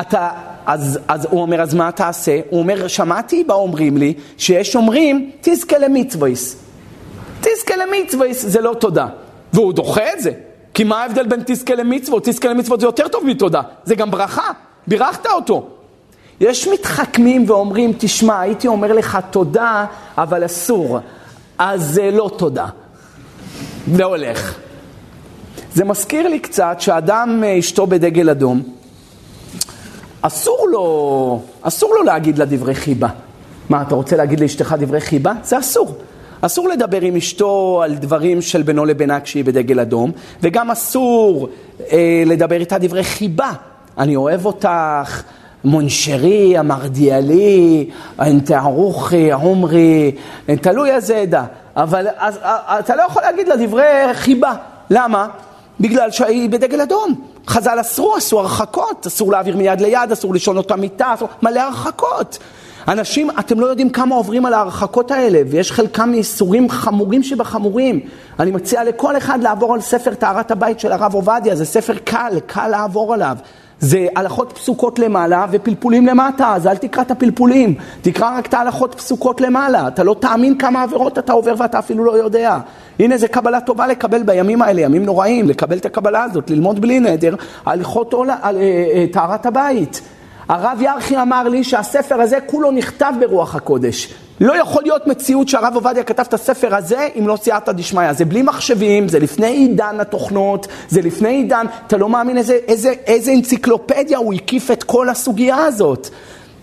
אתה, אז, אז הוא אומר, אז מה תעשה? הוא אומר, שמעתי באומרים לי, שיש אומרים, תזכה למצוויס. תזכה למצוויס זה לא תודה. והוא דוחה את זה. כי מה ההבדל בין תזכה למצוות? תזכה למצוות זה יותר טוב מתודה. זה גם ברכה. בירכת אותו. יש מתחכמים ואומרים, תשמע, הייתי אומר לך תודה, אבל אסור. אז זה לא תודה. זה הולך. זה מזכיר לי קצת שאדם אשתו בדגל אדום, אסור לו, אסור לו להגיד לה דברי חיבה. מה, אתה רוצה להגיד לאשתך דברי חיבה? זה אסור. אסור לדבר עם אשתו על דברים של בינו לבינה כשהיא בדגל אדום, וגם אסור אה, לדבר איתה דברי חיבה. אני אוהב אותך, מונשרי, המרדיאלי, ארוכי, עומרי, תלוי איזה עדה. אבל אז, אתה לא יכול להגיד לה דברי חיבה. למה? בגלל שהיא בדגל אדום. חז"ל אסרו, עשו הרחקות, אסור להעביר מיד ליד, אסור לישון אותה מיטה, אסור... מלא הרחקות. אנשים, אתם לא יודעים כמה עוברים על ההרחקות האלה, ויש חלקם מאיסורים חמורים שבחמורים. אני מציע לכל אחד לעבור על ספר טהרת הבית של הרב עובדיה, זה ספר קל, קל לעבור עליו. זה הלכות פסוקות למעלה ופלפולים למטה, אז אל תקרא את הפלפולים, תקרא רק את ההלכות פסוקות למעלה. אתה לא תאמין כמה עבירות אתה עובר ואתה אפילו לא יודע. הנה, זו קבלה טובה לקבל בימים האלה, ימים נוראים, לקבל את הקבלה הזאת, ללמוד בלי נדר, הלכות אה, אה, טהרת הבית. הרב ירחי אמר לי שהספר הזה כולו נכתב ברוח הקודש. לא יכול להיות מציאות שהרב עובדיה כתב את הספר הזה אם לא סייעתא דשמיא. זה בלי מחשבים, זה לפני עידן התוכנות, זה לפני עידן, אתה לא מאמין איזה, איזה, איזה אנציקלופדיה הוא הקיף את כל הסוגיה הזאת.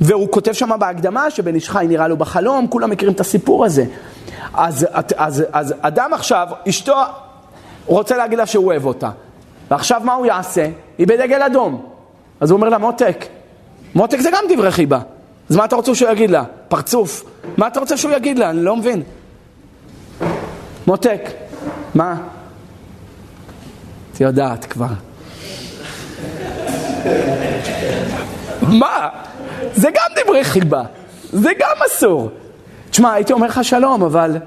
והוא כותב שם בהקדמה שבן איש חי נראה לו בחלום, כולם מכירים את הסיפור הזה. אז, אז, אז, אז אדם עכשיו, אשתו רוצה להגיד לה שהוא אוהב אותה. ועכשיו מה הוא יעשה? היא בדגל אדום. אז הוא אומר לה, מותק, מותק זה גם דברי חיבה. אז מה אתה רוצה שהוא יגיד לה? פרצוף. מה אתה רוצה שהוא יגיד לה? אני לא מבין. מותק, מה? את יודעת כבר. מה? זה גם דברי חיבה, זה גם אסור. תשמע, הייתי אומר לך שלום, אבל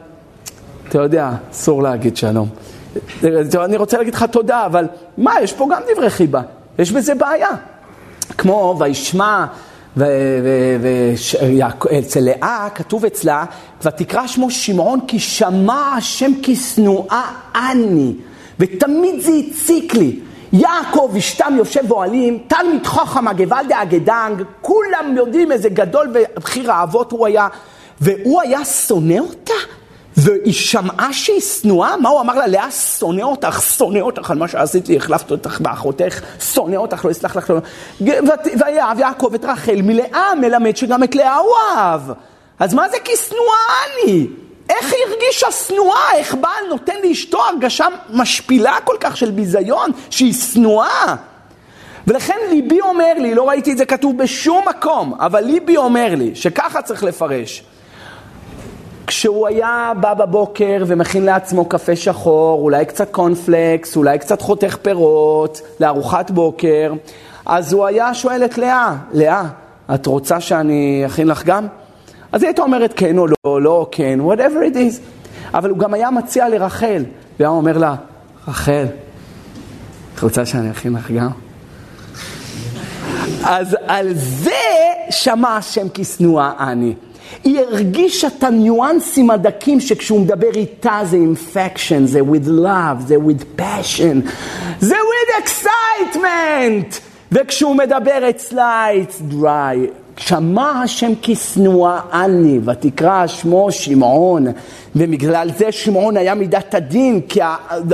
אתה יודע, אסור להגיד שלום. אני רוצה להגיד לך תודה, אבל מה, יש פה גם דברי חיבה, יש בזה בעיה. כמו וישמע, ואצל לאה כתוב אצלה, ותקרא שמו שמעון כי שמע השם כשנואה אני, ותמיד זה הציק לי. יעקב אשתם יושב באוהלים, תלמיד חכם הגוואלד דאגדנג, כולם יודעים איזה גדול ובחיר האבות הוא היה, והוא היה שונא אותה? והיא שמעה שהיא שנואה? מה הוא אמר לה? לאה, שונא אותך, שונא אותך על מה שעשית לי, החלפת אותך באחותך, שונא אותך, לא יסלח לך. ויאהב יעקב את רחל מלאה, מלמד שגם את לאה הוא אהב. אז מה זה כי שנואה אני? איך היא הרגישה שנואה? איך בעל נותן לאשתו הרגשה משפילה כל כך של ביזיון, שהיא שנואה? ולכן ליבי אומר לי, לא ראיתי את זה כתוב בשום מקום, אבל ליבי אומר לי שככה צריך לפרש. כשהוא היה בא בבוקר ומכין לעצמו קפה שחור, אולי קצת קונפלקס, אולי קצת חותך פירות לארוחת בוקר, אז הוא היה שואל את לאה, לאה, את רוצה שאני אכין לך גם? אז היא הייתה אומרת כן או לא, לא כן, whatever it is. אבל הוא גם היה מציע לרחל, והיה אומר לה, רחל, את רוצה שאני אכין לך גם? אז על זה שמע השם כשנואה אני. היא הרגישה את הניואנסים הדקים שכשהוא מדבר איתה זה infection, זה with love, זה with passion, זה with excitement, וכשהוא מדבר אצלה it's dry. שמע השם כשנואה אני, ותקרא שמו שמעון, ובגלל זה שמעון היה מידת הדין, כי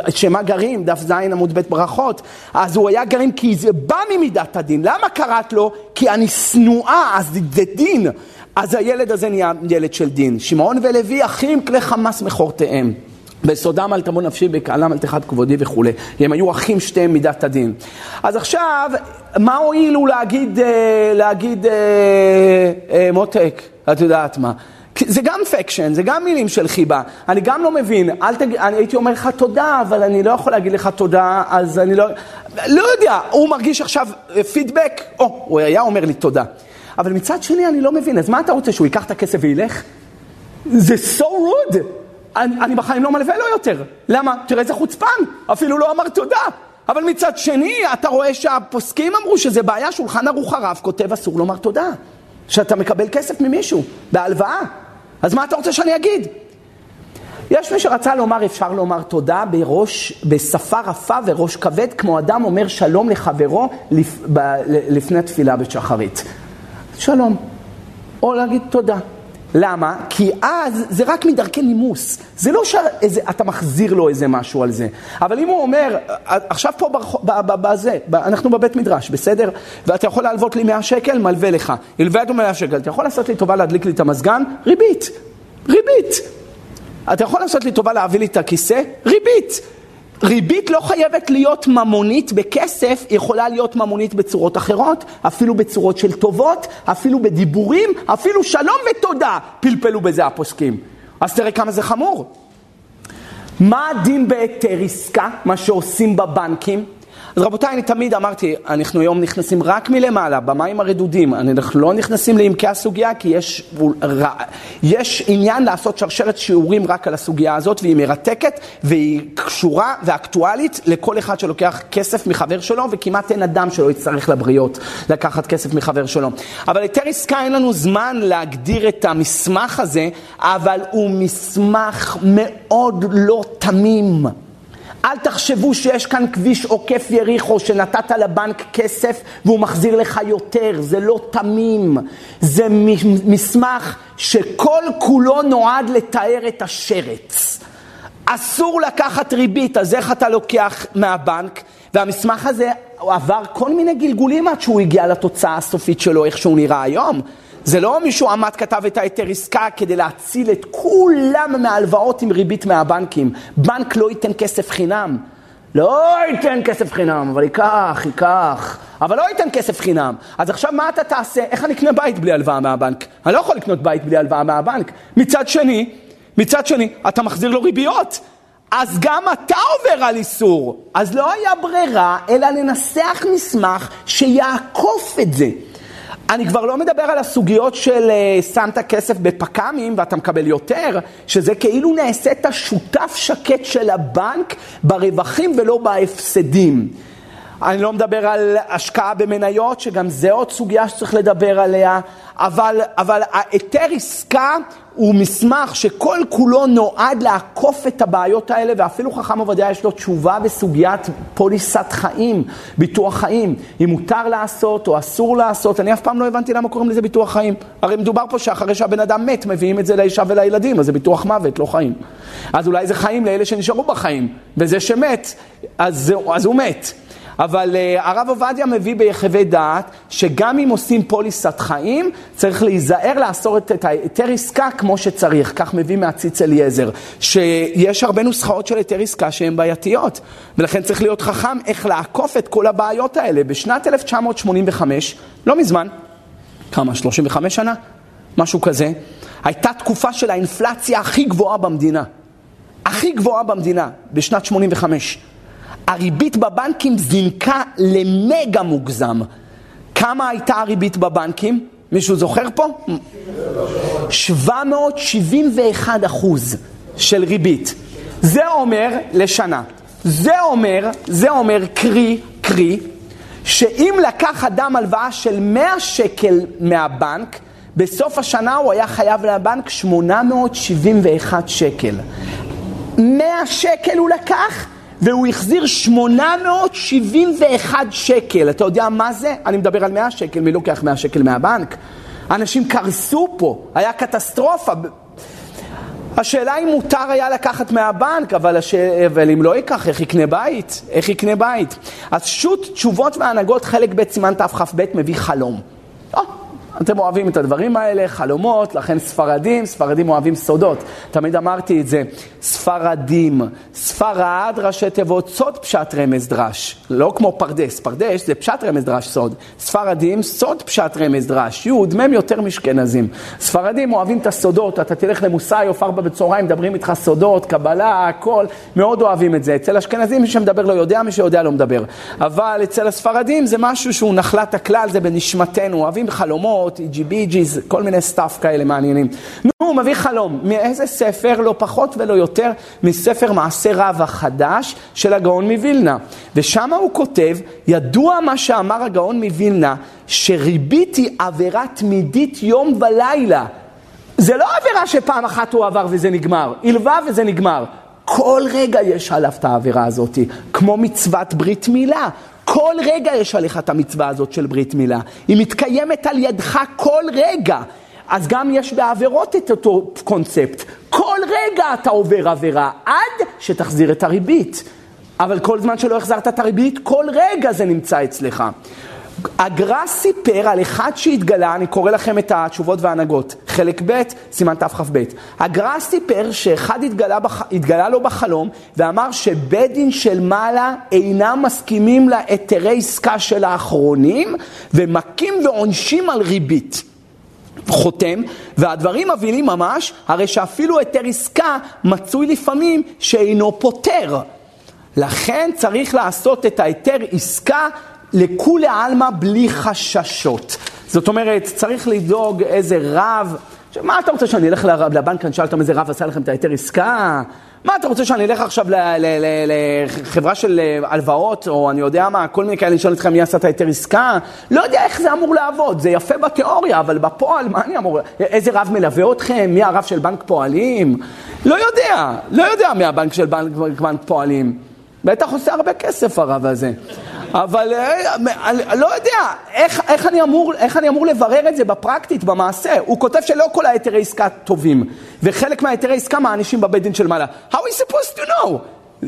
שמה גרים, דף ז עמוד ב' ברכות, אז הוא היה גרים כי זה בא ממידת הדין, למה קראת לו? כי אני שנואה, אז זה דין. אז הילד הזה נהיה ילד של דין. שמעון ולוי אחים כלי חמאס מכורתיהם. בסודם אל תמון נפשי, בקהלם אל תחת כבודי וכולי. הם היו אחים שתיהם מידת הדין. אז עכשיו, מה הועילו להגיד, אה, להגיד אה, אה, מותק, את יודעת מה? זה גם פקשן, זה גם מילים של חיבה. אני גם לא מבין, אל תג... אני הייתי אומר לך תודה, אבל אני לא יכול להגיד לך תודה, אז אני לא... לא יודע, הוא מרגיש עכשיו פידבק, או, הוא היה אומר לי תודה. אבל מצד שני אני לא מבין, אז מה אתה רוצה, שהוא ייקח את הכסף וילך? זה so rude. אני, אני בחיים לא מלווה לו יותר. למה? תראה איזה חוצפן, אפילו לא אמר תודה. אבל מצד שני, אתה רואה שהפוסקים אמרו שזה בעיה, שולחן ערוך הרב כותב אסור לומר תודה. שאתה מקבל כסף ממישהו, בהלוואה. אז מה אתה רוצה שאני אגיד? יש מי שרצה לומר, אפשר לומר תודה בראש, בשפה רפה וראש כבד, כמו אדם אומר שלום לחברו לפ, ב, לפני תפילה בשחרית. שלום, או להגיד תודה. למה? כי אז זה רק מדרכי נימוס. זה לא שאתה מחזיר לו איזה משהו על זה. אבל אם הוא אומר, עכשיו פה בזה, אנחנו בבית מדרש, בסדר? ואתה יכול להלוות לי 100 שקל, מלווה לך. הלווה 100 שקל, אתה יכול לעשות לי טובה להדליק לי את המזגן? ריבית. ריבית. אתה יכול לעשות לי טובה להביא לי את הכיסא? ריבית. ריבית לא חייבת להיות ממונית בכסף, היא יכולה להיות ממונית בצורות אחרות, אפילו בצורות של טובות, אפילו בדיבורים, אפילו שלום ותודה פלפלו בזה הפוסקים. אז תראה כמה זה חמור. מה הדין בהיתר עסקה, מה שעושים בבנקים? אז רבותיי, אני תמיד אמרתי, אנחנו היום נכנסים רק מלמעלה, במים הרדודים. אנחנו לא נכנסים לעמקי הסוגיה, כי יש, יש עניין לעשות שרשרת שיעורים רק על הסוגיה הזאת, והיא מרתקת, והיא קשורה ואקטואלית לכל אחד שלוקח כסף מחבר שלו, וכמעט אין אדם שלא יצטרך לבריות לקחת כסף מחבר שלו. אבל היתר עסקה אין לנו זמן להגדיר את המסמך הזה, אבל הוא מסמך מאוד לא תמים. אל תחשבו שיש כאן כביש עוקף יריחו שנתת לבנק כסף והוא מחזיר לך יותר, זה לא תמים. זה מסמך שכל כולו נועד לתאר את השרץ. אסור לקחת ריבית, אז איך אתה לוקח מהבנק? והמסמך הזה עבר כל מיני גלגולים עד שהוא הגיע לתוצאה הסופית שלו, איך שהוא נראה היום. זה לא מישהו עמד כתב את ההיתר עסקה כדי להציל את כולם מהלוואות עם ריבית מהבנקים. בנק לא ייתן כסף חינם. לא ייתן כסף חינם, אבל ייקח, ייקח. אבל לא ייתן כסף חינם. אז עכשיו מה אתה תעשה? איך אני אקנה בית בלי הלוואה מהבנק? אני לא יכול לקנות בית בלי הלוואה מהבנק. מצד שני, מצד שני, אתה מחזיר לו ריביות. אז גם אתה עובר על איסור. אז לא היה ברירה, אלא לנסח מסמך שיעקוף את זה. אני כבר לא מדבר על הסוגיות של uh, שמת כסף בפק"מים ואתה מקבל יותר, שזה כאילו נעשית שותף שקט של הבנק ברווחים ולא בהפסדים. אני לא מדבר על השקעה במניות, שגם זה עוד סוגיה שצריך לדבר עליה, אבל, אבל ההיתר עסקה הוא מסמך שכל כולו נועד לעקוף את הבעיות האלה, ואפילו חכם עובדיה יש לו תשובה בסוגיית פוליסת חיים, ביטוח חיים, אם מותר לעשות או אסור לעשות, אני אף פעם לא הבנתי למה קוראים לזה ביטוח חיים. הרי מדובר פה שאחרי שהבן אדם מת, מביאים את זה לאישה ולילדים, אז זה ביטוח מוות, לא חיים. אז אולי זה חיים לאלה שנשארו בחיים, וזה שמת, אז, אז הוא מת. אבל uh, הרב עובדיה מביא ביחווה דעת שגם אם עושים פוליסת חיים, צריך להיזהר לאסור את, ההיתר עסקה כמו שצריך. כך מביא מהציץ אליעזר, שיש הרבה נוסחאות של היתר עסקה שהן בעייתיות, ולכן צריך להיות חכם איך לעקוף את כל הבעיות האלה. בשנת 1985, לא מזמן, כמה? 35 שנה? משהו כזה. הייתה תקופה של האינפלציה הכי גבוהה במדינה. הכי גבוהה במדינה, בשנת 85. הריבית בבנקים זינקה למגה מוגזם. כמה הייתה הריבית בבנקים? מישהו זוכר פה? 771 אחוז של ריבית. זה אומר לשנה. זה אומר, זה אומר קרי, קרי, שאם לקח אדם הלוואה של 100 שקל מהבנק, בסוף השנה הוא היה חייב לבנק 871 שקל. 100 שקל הוא לקח, והוא החזיר 871 שקל. אתה יודע מה זה? אני מדבר על 100 שקל, מי לוקח 100 שקל מהבנק? אנשים קרסו פה, היה קטסטרופה. השאלה אם מותר היה לקחת מהבנק, אבל, הש... אבל אם לא ייקח, איך יקנה בית? איך יקנה בית? אז שו"ת תשובות והנהגות, חלק ב' סימן תכ"ב מביא חלום. Oh, אתם אוהבים את הדברים האלה, חלומות, לכן ספרדים, ספרדים אוהבים סודות. תמיד אמרתי את זה, ספרדים, ספרד, ראשי תיבות, סוד פשט רמז דרש. לא כמו פרדס, פרדס זה פשט רמז דרש סוד. ספרדים, סוד פשט רמז דרש. יוד, מם יותר משכנזים. ספרדים אוהבים את הסודות, אתה תלך למוסאי או פרבה בצהריים, מדברים איתך סודות, קבלה, הכל, מאוד אוהבים את זה. אצל אשכנזים מי שמדבר לא יודע, מי שיודע לא מדבר. אבל אצל הספרדים זה משהו שהוא נחלת הכלל, זה בנשמתנו, אוהבים חלומות. חלומות, איג'י ביג'יז, כל מיני סטאפ כאלה מעניינים. נו, הוא מביא חלום. מאיזה ספר? לא פחות ולא יותר מספר מעשה רב החדש של הגאון מווילנה. ושם הוא כותב, ידוע מה שאמר הגאון מווילנה, שריבית היא עבירה תמידית יום ולילה. זה לא עבירה שפעם אחת הוא עבר וזה נגמר, הלווה וזה נגמר. כל רגע יש עליו את העבירה הזאת, כמו מצוות ברית מילה. כל רגע יש עליך את המצווה הזאת של ברית מילה. היא מתקיימת על ידך כל רגע. אז גם יש בעבירות את אותו קונספט. כל רגע אתה עובר עבירה, עד שתחזיר את הריבית. אבל כל זמן שלא החזרת את הריבית, כל רגע זה נמצא אצלך. הגר"א סיפר על אחד שהתגלה, אני קורא לכם את התשובות וההנהגות, חלק ב', סימן תכ"ב. הגר"א סיפר שאחד התגלה, בח... התגלה לו בחלום ואמר שבית דין של מעלה אינם מסכימים להיתרי עסקה של האחרונים ומכים ועונשים על ריבית. חותם, והדברים מבהילים ממש, הרי שאפילו היתר עסקה מצוי לפעמים שאינו פותר. לכן צריך לעשות את ההיתר עסקה לכולי עלמא בלי חששות. זאת אומרת, צריך לדאוג איזה רב, מה אתה רוצה שאני אלך לבנק, אני אשאל אותם איזה רב עשה לכם את ההיתר עסקה? מה אתה רוצה שאני אלך עכשיו לחברה של אה, הלוואות, או אני יודע מה, כל מיני כאלה, לשאול אתכם מי עשה את ההיתר עסקה? לא יודע איך זה אמור לעבוד, זה יפה בתיאוריה, אבל בפועל, מה אני אמור, איזה רב מלווה אתכם? מי הרב של בנק פועלים? לא יודע, לא יודע מי הבנק של בנק, בנק פועלים. בטח עושה הרבה כסף הרב הזה. אבל אה, לא יודע, איך, איך, אני אמור, איך אני אמור לברר את זה בפרקטית, במעשה? הוא כותב שלא כל ההיתרי עסקה טובים, וחלק מההיתרי עסקה מענישים בבית דין של מעלה. How is supposed to know?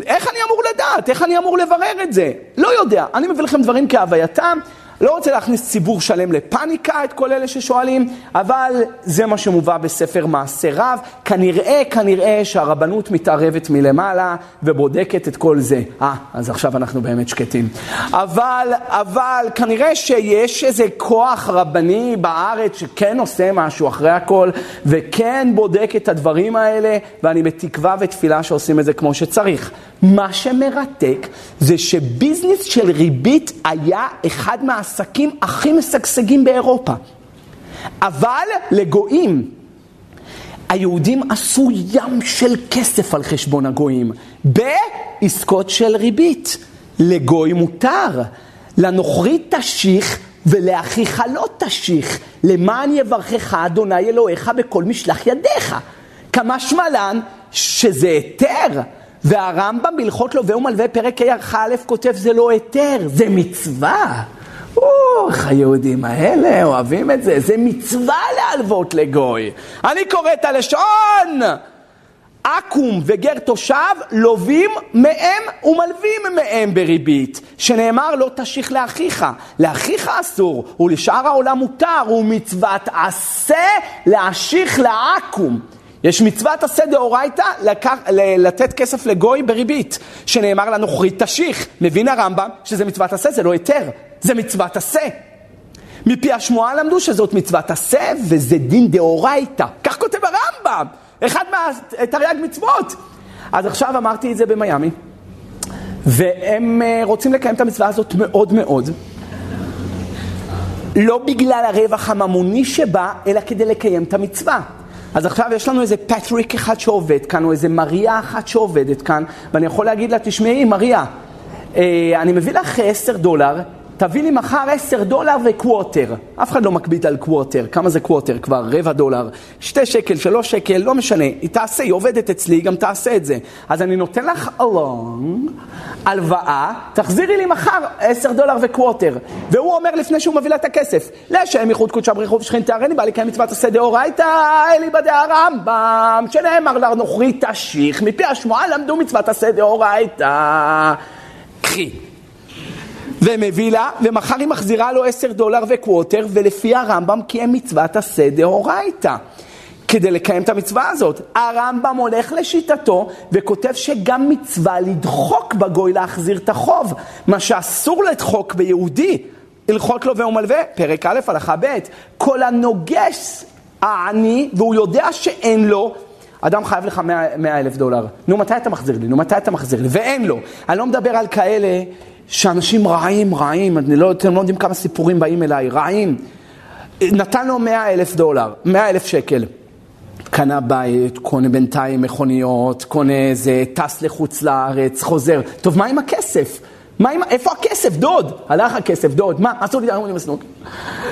איך אני אמור לדעת? איך אני אמור לברר את זה? לא יודע. אני מביא לכם דברים כהווייתם. לא רוצה להכניס ציבור שלם לפאניקה, את כל אלה ששואלים, אבל זה מה שמובא בספר מעשה רב. כנראה, כנראה שהרבנות מתערבת מלמעלה ובודקת את כל זה. אה, אז עכשיו אנחנו באמת שקטים. אבל, אבל כנראה שיש איזה כוח רבני בארץ שכן עושה משהו אחרי הכל, וכן בודק את הדברים האלה, ואני בתקווה ותפילה שעושים את זה כמו שצריך. מה שמרתק זה שביזנס של ריבית היה אחד מהעסקים הכי משגשגים באירופה. אבל לגויים, היהודים עשו ים של כסף על חשבון הגויים, בעסקות של ריבית. לגוי מותר, לנוכרי תשיך ולאחיך לא תשיך, למען יברכך אדוני אלוהיך בכל משלח ידיך. כמשמע לן שזה היתר. והרמב"ם בהלכות לווה ומלווה פרק ה' א' כותב זה לא היתר, זה מצווה. אוח, היהודים האלה אוהבים את זה, זה מצווה להלוות לגוי. אני קורא את הלשון! עכו"ם וגר תושב לווים מהם ומלווים מהם בריבית, שנאמר לא תשיך לאחיך, לאחיך אסור, ולשאר העולם מותר, ומצוות עשה להשיך לעכו"ם. יש מצוות עשה דאורייתא לתת כסף לגוי בריבית, שנאמר לנוכרי תשיך. מבין הרמב"ם שזה מצוות עשה, זה לא היתר, זה מצוות עשה. מפי השמועה למדו שזאת מצוות עשה וזה דין דאורייתא. כך כותב הרמב"ם, אחד מהתרי"ג מצוות. אז עכשיו אמרתי את זה במיאמי, והם אה, רוצים לקיים את המצווה הזאת מאוד מאוד. לא בגלל הרווח הממוני שבה, אלא כדי לקיים את המצווה. אז עכשיו יש לנו איזה פטריק אחד שעובד כאן, או איזה מריה אחת שעובדת כאן, ואני יכול להגיד לה, תשמעי, מריה, אה, אני מביא לך עשר דולר, תביא לי מחר עשר דולר ו quarter. אף אחד לא מקפיד על quarter. כמה זה quarter כבר? רבע דולר. שתי שקל, שלוש שקל, לא משנה. היא תעשה, היא עובדת אצלי, היא גם תעשה את זה. אז אני נותן לך אלון, הלוואה, תחזירי לי מחר עשר דולר וקווטר. והוא אומר לפני שהוא מביא לה את הכסף, לשם ייחוד קודשא בריחו ושכין תארני, בא לקיים מצוות עשה דאורייתא, אליבא דהרמב"ם, שנאמר לנוכרי תשיך, מפי השמועה למדו מצוות עשה דאורייתא. קחי. ומביא לה, ומחר היא מחזירה לו עשר דולר וקווטר, ולפי הרמב"ם קיים מצוות עשה דאורייתא. כדי לקיים את המצווה הזאת. הרמב"ם הולך לשיטתו וכותב שגם מצווה לדחוק בגוי להחזיר את החוב, מה שאסור לדחוק ביהודי. הלכות לווה ומלווה, פרק א', הלכה ב', כל הנוגש העני והוא יודע שאין לו, אדם חייב לך 100 אלף דולר. נו, מתי אתה מחזיר לי? נו, מתי אתה מחזיר לי? ואין לו. אני לא מדבר על כאלה שאנשים רעים, רעים, לא, אתם לא יודעים כמה סיפורים באים אליי, רעים. נתן לו מאה אלף דולר, מאה אלף שקל. קנה בית, קונה בינתיים מכוניות, קונה איזה, טס לחוץ לארץ, חוזר. טוב, מה עם הכסף? מה עם, איפה הכסף, דוד? הלך הכסף, דוד, מה? אסור לי לעמוד עם הסנוק?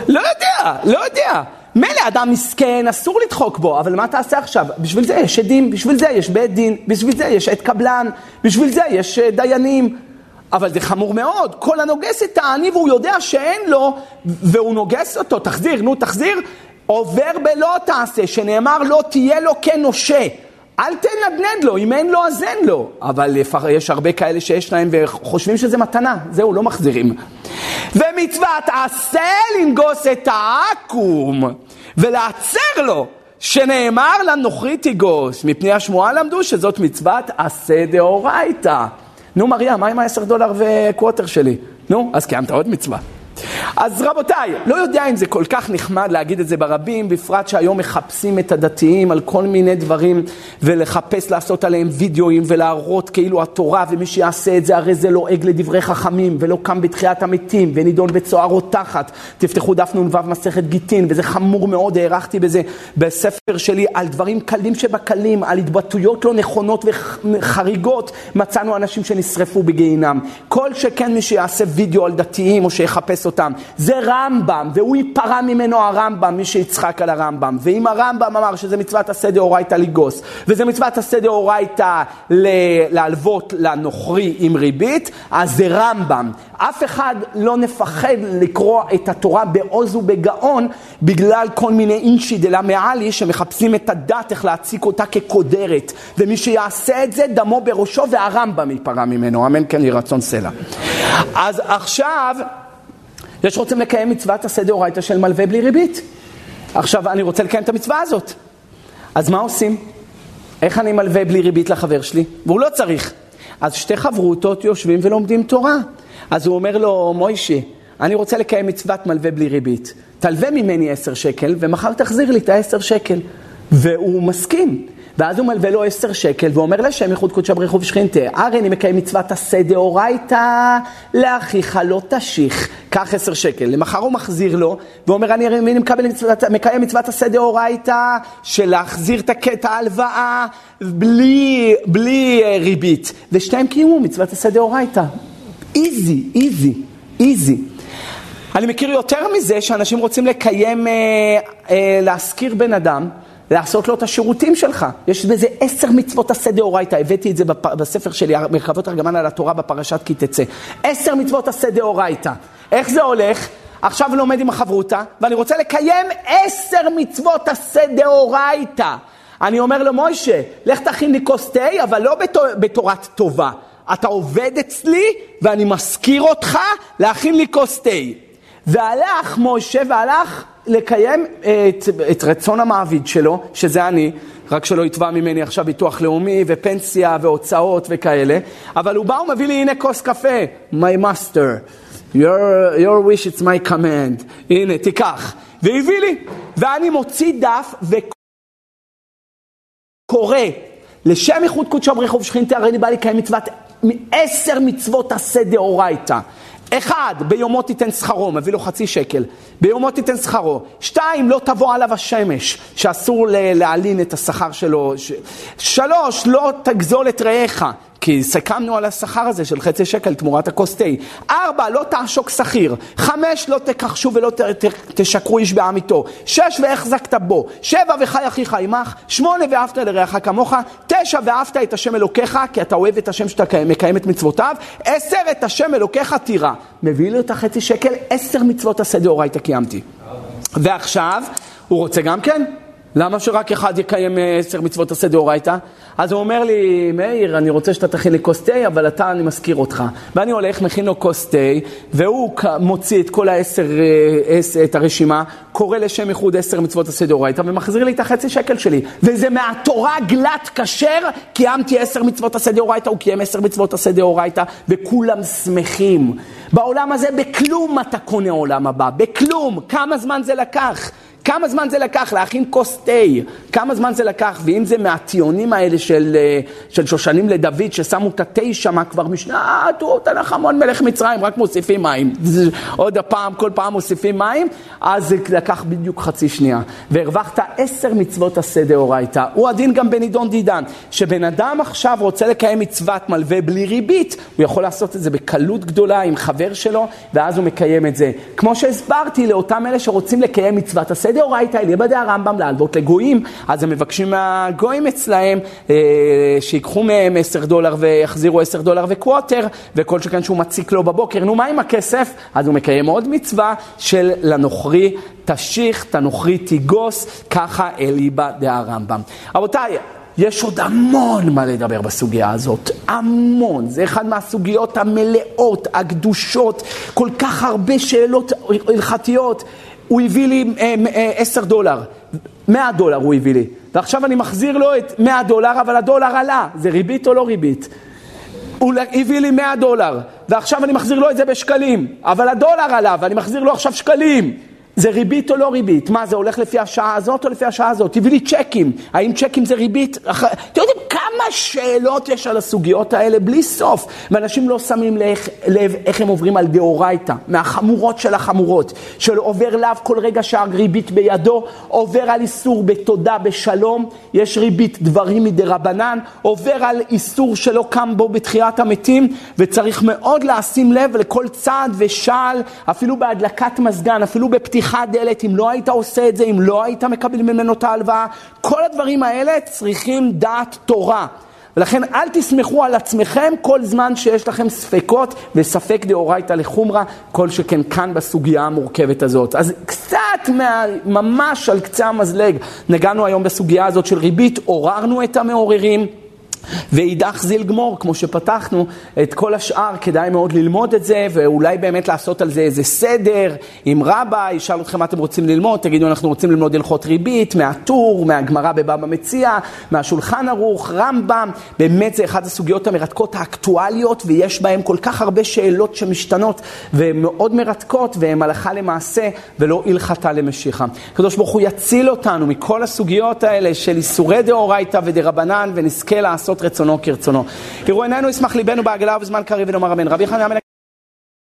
לא יודע, לא יודע. מילא אדם מסכן, אסור לדחוק בו, אבל מה תעשה עכשיו? בשביל זה יש עדים, בשביל זה יש בית דין, בשביל זה יש עד קבלן, בשביל זה יש אה, דיינים. אבל זה חמור מאוד, כל הנוגס את העני והוא יודע שאין לו, והוא נוגס אותו, תחזיר, נו תחזיר, עובר בלא תעשה, שנאמר לא תהיה לו כנושה. אל תנדנד לו, אם אין לו אז אין לו. אבל יש הרבה כאלה שיש להם וחושבים שזה מתנה, זהו, לא מחזירים. ומצוות עשה לנגוס את העכו"ם ולעצר לו, שנאמר לנוכרי תיגוס, מפני השמועה למדו שזאת מצוות עשה דאורייתא. נו מריה, מה עם העשר דולר וקווטר שלי? נו, אז קיימת עוד מצווה. אז רבותיי, לא יודע אם זה כל כך נחמד להגיד את זה ברבים, בפרט שהיום מחפשים את הדתיים על כל מיני דברים ולחפש לעשות עליהם וידאוים ולהראות כאילו התורה ומי שיעשה את זה הרי זה לועג לא לדברי חכמים ולא קם בתחיית המתים ונידון בצוערות תחת. תפתחו דף נ"ו מסכת גיטין וזה חמור מאוד, הערכתי בזה בספר שלי על דברים קלים שבקלים, על התבטאויות לא נכונות וחריגות, מצאנו אנשים שנשרפו בגיהינם. כל שכן מי שיעשה וידאו על דתיים או שיחפש אותם. זה רמב"ם, והוא ייפרע ממנו הרמב"ם, מי שיצחק על הרמב"ם. ואם הרמב"ם אמר שזה מצוות עשה דאורייתא לגוס, וזה מצוות עשה דאורייתא להלוות לנוכרי עם ריבית, אז זה רמב"ם. אף אחד לא נפחד לקרוא את התורה בעוז ובגאון בגלל כל מיני אינשי דלה מעלי שמחפשים את הדת איך להציג אותה כקודרת. ומי שיעשה את זה דמו בראשו והרמב"ם ייפרע ממנו, אמן כן יהי רצון סלע. אז עכשיו יש רוצים לקיים מצוות עשה דאורייתא של מלווה בלי ריבית. עכשיו, אני רוצה לקיים את המצווה הזאת. אז מה עושים? איך אני מלווה בלי ריבית לחבר שלי? והוא לא צריך. אז שתי חברותות יושבים ולומדים תורה. אז הוא אומר לו, מוישי, אני רוצה לקיים מצוות מלווה בלי ריבית. תלווה ממני עשר שקל, ומחר תחזיר לי את העשר שקל. והוא מסכים. ואז הוא מלווה לו עשר שקל, ואומר לשם ייחוד קודשא בריך ובשכינתה, הרי אני מקיים מצוות עשה דאורייתא, לאחיך לא תשיך, קח עשר שקל. למחר הוא מחזיר לו, ואומר, אני הרי מקבל מקיים מצוות עשה דאורייתא, של להחזיר את ההלוואה בלי, בלי אה, ריבית. ושתיהם קיימו מצוות עשה דאורייתא. איזי, איזי, איזי. אני מכיר יותר מזה שאנשים רוצים לקיים, אה, אה, להשכיר בן אדם. לעשות לו את השירותים שלך. יש בזה עשר מצוות עשה דאורייתא, הבאתי את זה בספר שלי, מרחבות ארגמן על התורה בפרשת כי תצא. עשר מצוות עשה דאורייתא. איך זה הולך? עכשיו לומד עם החברותא, ואני רוצה לקיים עשר מצוות עשה דאורייתא. אני אומר לו, מוישה, לך תכין לי כוס תה, אבל לא בתור, בתורת טובה. אתה עובד אצלי, ואני מזכיר אותך להכין לי כוס תה. והלך משה והלך לקיים את, את רצון המעביד שלו, שזה אני, רק שלא יתבע ממני עכשיו ביטוח לאומי ופנסיה והוצאות וכאלה, אבל הוא בא ומביא לי, הנה כוס קפה, my master, your, your wish it's my command, הנה תיקח, והביא לי, ואני מוציא דף וקורא. לשם איחוד קודשו ברכוב שכינתי הרי אני בא לקיים מצוות עשר מצוות עשה דאורייתא. אחד, ביומו תיתן שכרו, מביא לו חצי שקל, ביומו תיתן שכרו. שתיים, לא תבוא עליו השמש, שאסור להלין את השכר שלו. ש... שלוש, לא תגזול את רעיך, כי סיכמנו על השכר הזה של חצי שקל תמורת הכוס תה. ארבע, לא תעשוק שכיר. חמש, לא תכחשו ולא ת, ת, תשקרו איש בעמיתו. שש, והחזקת בו. שבע, וחי אחיך עמך. שמונה, ואהבת לרעך כמוך. תשע, ואהבת את השם אלוקיך, כי אתה אוהב את השם שאתה מקיים את מצוותיו. עשר, את השם אלוקיך תירא. מביא לי את החצי שקל, עשר מצוות עשה דאורייתא קיימתי. ועכשיו, הוא רוצה גם כן? למה שרק אחד יקיים אה, עשר מצוות עשה דאורייתא? אז הוא אומר לי, מאיר, אני רוצה שאתה תכין לי כוס תה, אבל אתה, אני מזכיר אותך. ואני הולך, מכין לו כוס תה, והוא מוציא את כל העשר, אה, את הרשימה, קורא לשם איחוד עשר מצוות עשה דאורייתא, ומחזיר לי את החצי שקל שלי. וזה מהתורה גלת כשר, קיימתי עשר מצוות עשה דאורייתא, הוא קיים עשר מצוות עשה דאורייתא, וכולם שמחים. בעולם הזה בכלום אתה קונה עולם הבא, בכלום. כמה זמן זה לקח? כמה זמן זה לקח להכין כוס תה? כמה זמן זה לקח? ואם זה מהטיעונים האלה של, אה, של שושנים לדוד, ששמו את התה שם כבר משנת תנ"ך המון מלך מצרים, רק מוסיפים מים. עוד הפעם, כל פעם מוסיפים מים, אז זה לקח בדיוק חצי שנייה. והרווחת עשר מצוות עשה דאורייתא. הוא הדין גם בנידון דידן. שבן אדם עכשיו רוצה לקיים מצוות מלווה בלי ריבית, הוא יכול לעשות את זה בקלות גדולה עם חבר שלו, ואז הוא מקיים את זה. כמו שהסברתי לאותם אלה שרוצים לקיים מצוות עשה דאורייתא, אליבא דהרמב"ם להלוות לגויים, אז הם מבקשים מהגויים אצלהם אה, שיקחו מהם עשר דולר ויחזירו עשר דולר וקווטר, וכל שכן שהוא מציק לו בבוקר, נו מה עם הכסף? אז הוא מקיים עוד מצווה של לנוכרי תשיך, תנוכרי תיגוס, ככה אליבא דהרמב"ם. רבותיי, יש עוד המון מה לדבר בסוגיה הזאת, המון. זה אחד מהסוגיות המלאות, הקדושות, כל כך הרבה שאלות הלכתיות. הוא הביא לי אה, אה, עשר דולר, מאה דולר הוא הביא לי, ועכשיו אני מחזיר לו את מאה דולר, אבל הדולר עלה, זה ריבית או לא ריבית? הוא הביא לי מאה דולר, ועכשיו אני מחזיר לו את זה בשקלים, אבל הדולר עלה, ואני מחזיר לו עכשיו שקלים. זה ריבית או לא ריבית? מה, זה הולך לפי השעה הזאת או לפי השעה הזאת? תביא לי צ'קים. האם צ'קים זה ריבית? אתם יודעים כמה שאלות יש על הסוגיות האלה בלי סוף. ואנשים לא שמים לב איך הם עוברים על דאורייתא, מהחמורות של החמורות. של עובר לאו כל רגע שהריבית בידו, עובר על איסור בתודה בשלום, יש ריבית דברים מדרבנן, עובר על איסור שלא קם בו בתחיית המתים, וצריך מאוד לשים לב לכל צעד ושעל, אפילו בהדלקת מזגן, אפילו בפתיחה. פתיחת דלת, אם לא היית עושה את זה, אם לא היית מקבל ממנו את ההלוואה, כל הדברים האלה צריכים דעת תורה. ולכן אל תסמכו על עצמכם כל זמן שיש לכם ספקות וספק דאורייתא לחומרא, כל שכן כאן בסוגיה המורכבת הזאת. אז קצת מה, ממש על קצה המזלג נגענו היום בסוגיה הזאת של ריבית, עוררנו את המעוררים. ואידך זיל גמור, כמו שפתחנו, את כל השאר כדאי מאוד ללמוד את זה, ואולי באמת לעשות על זה איזה סדר עם רבה, ישאל אתכם מה אתם רוצים ללמוד, תגידו אנחנו רוצים ללמוד הלכות ריבית, מהטור, מהגמרא בבבא מציע, מהשולחן ערוך, רמב"ם, באמת זה אחת הסוגיות המרתקות האקטואליות, ויש בהן כל כך הרבה שאלות שמשתנות, והן מאוד מרתקות, והן הלכה למעשה, ולא הלכתה למשיחה. הקדוש ברוך הוא יציל אותנו מכל הסוגיות האלה של איסורי דאורייתא ודרבנן, ונזכה לעשות רצונו כרצונו. יראו עינינו ישמח ליבנו בעגלה ובזמן קריב ונאמר אמן.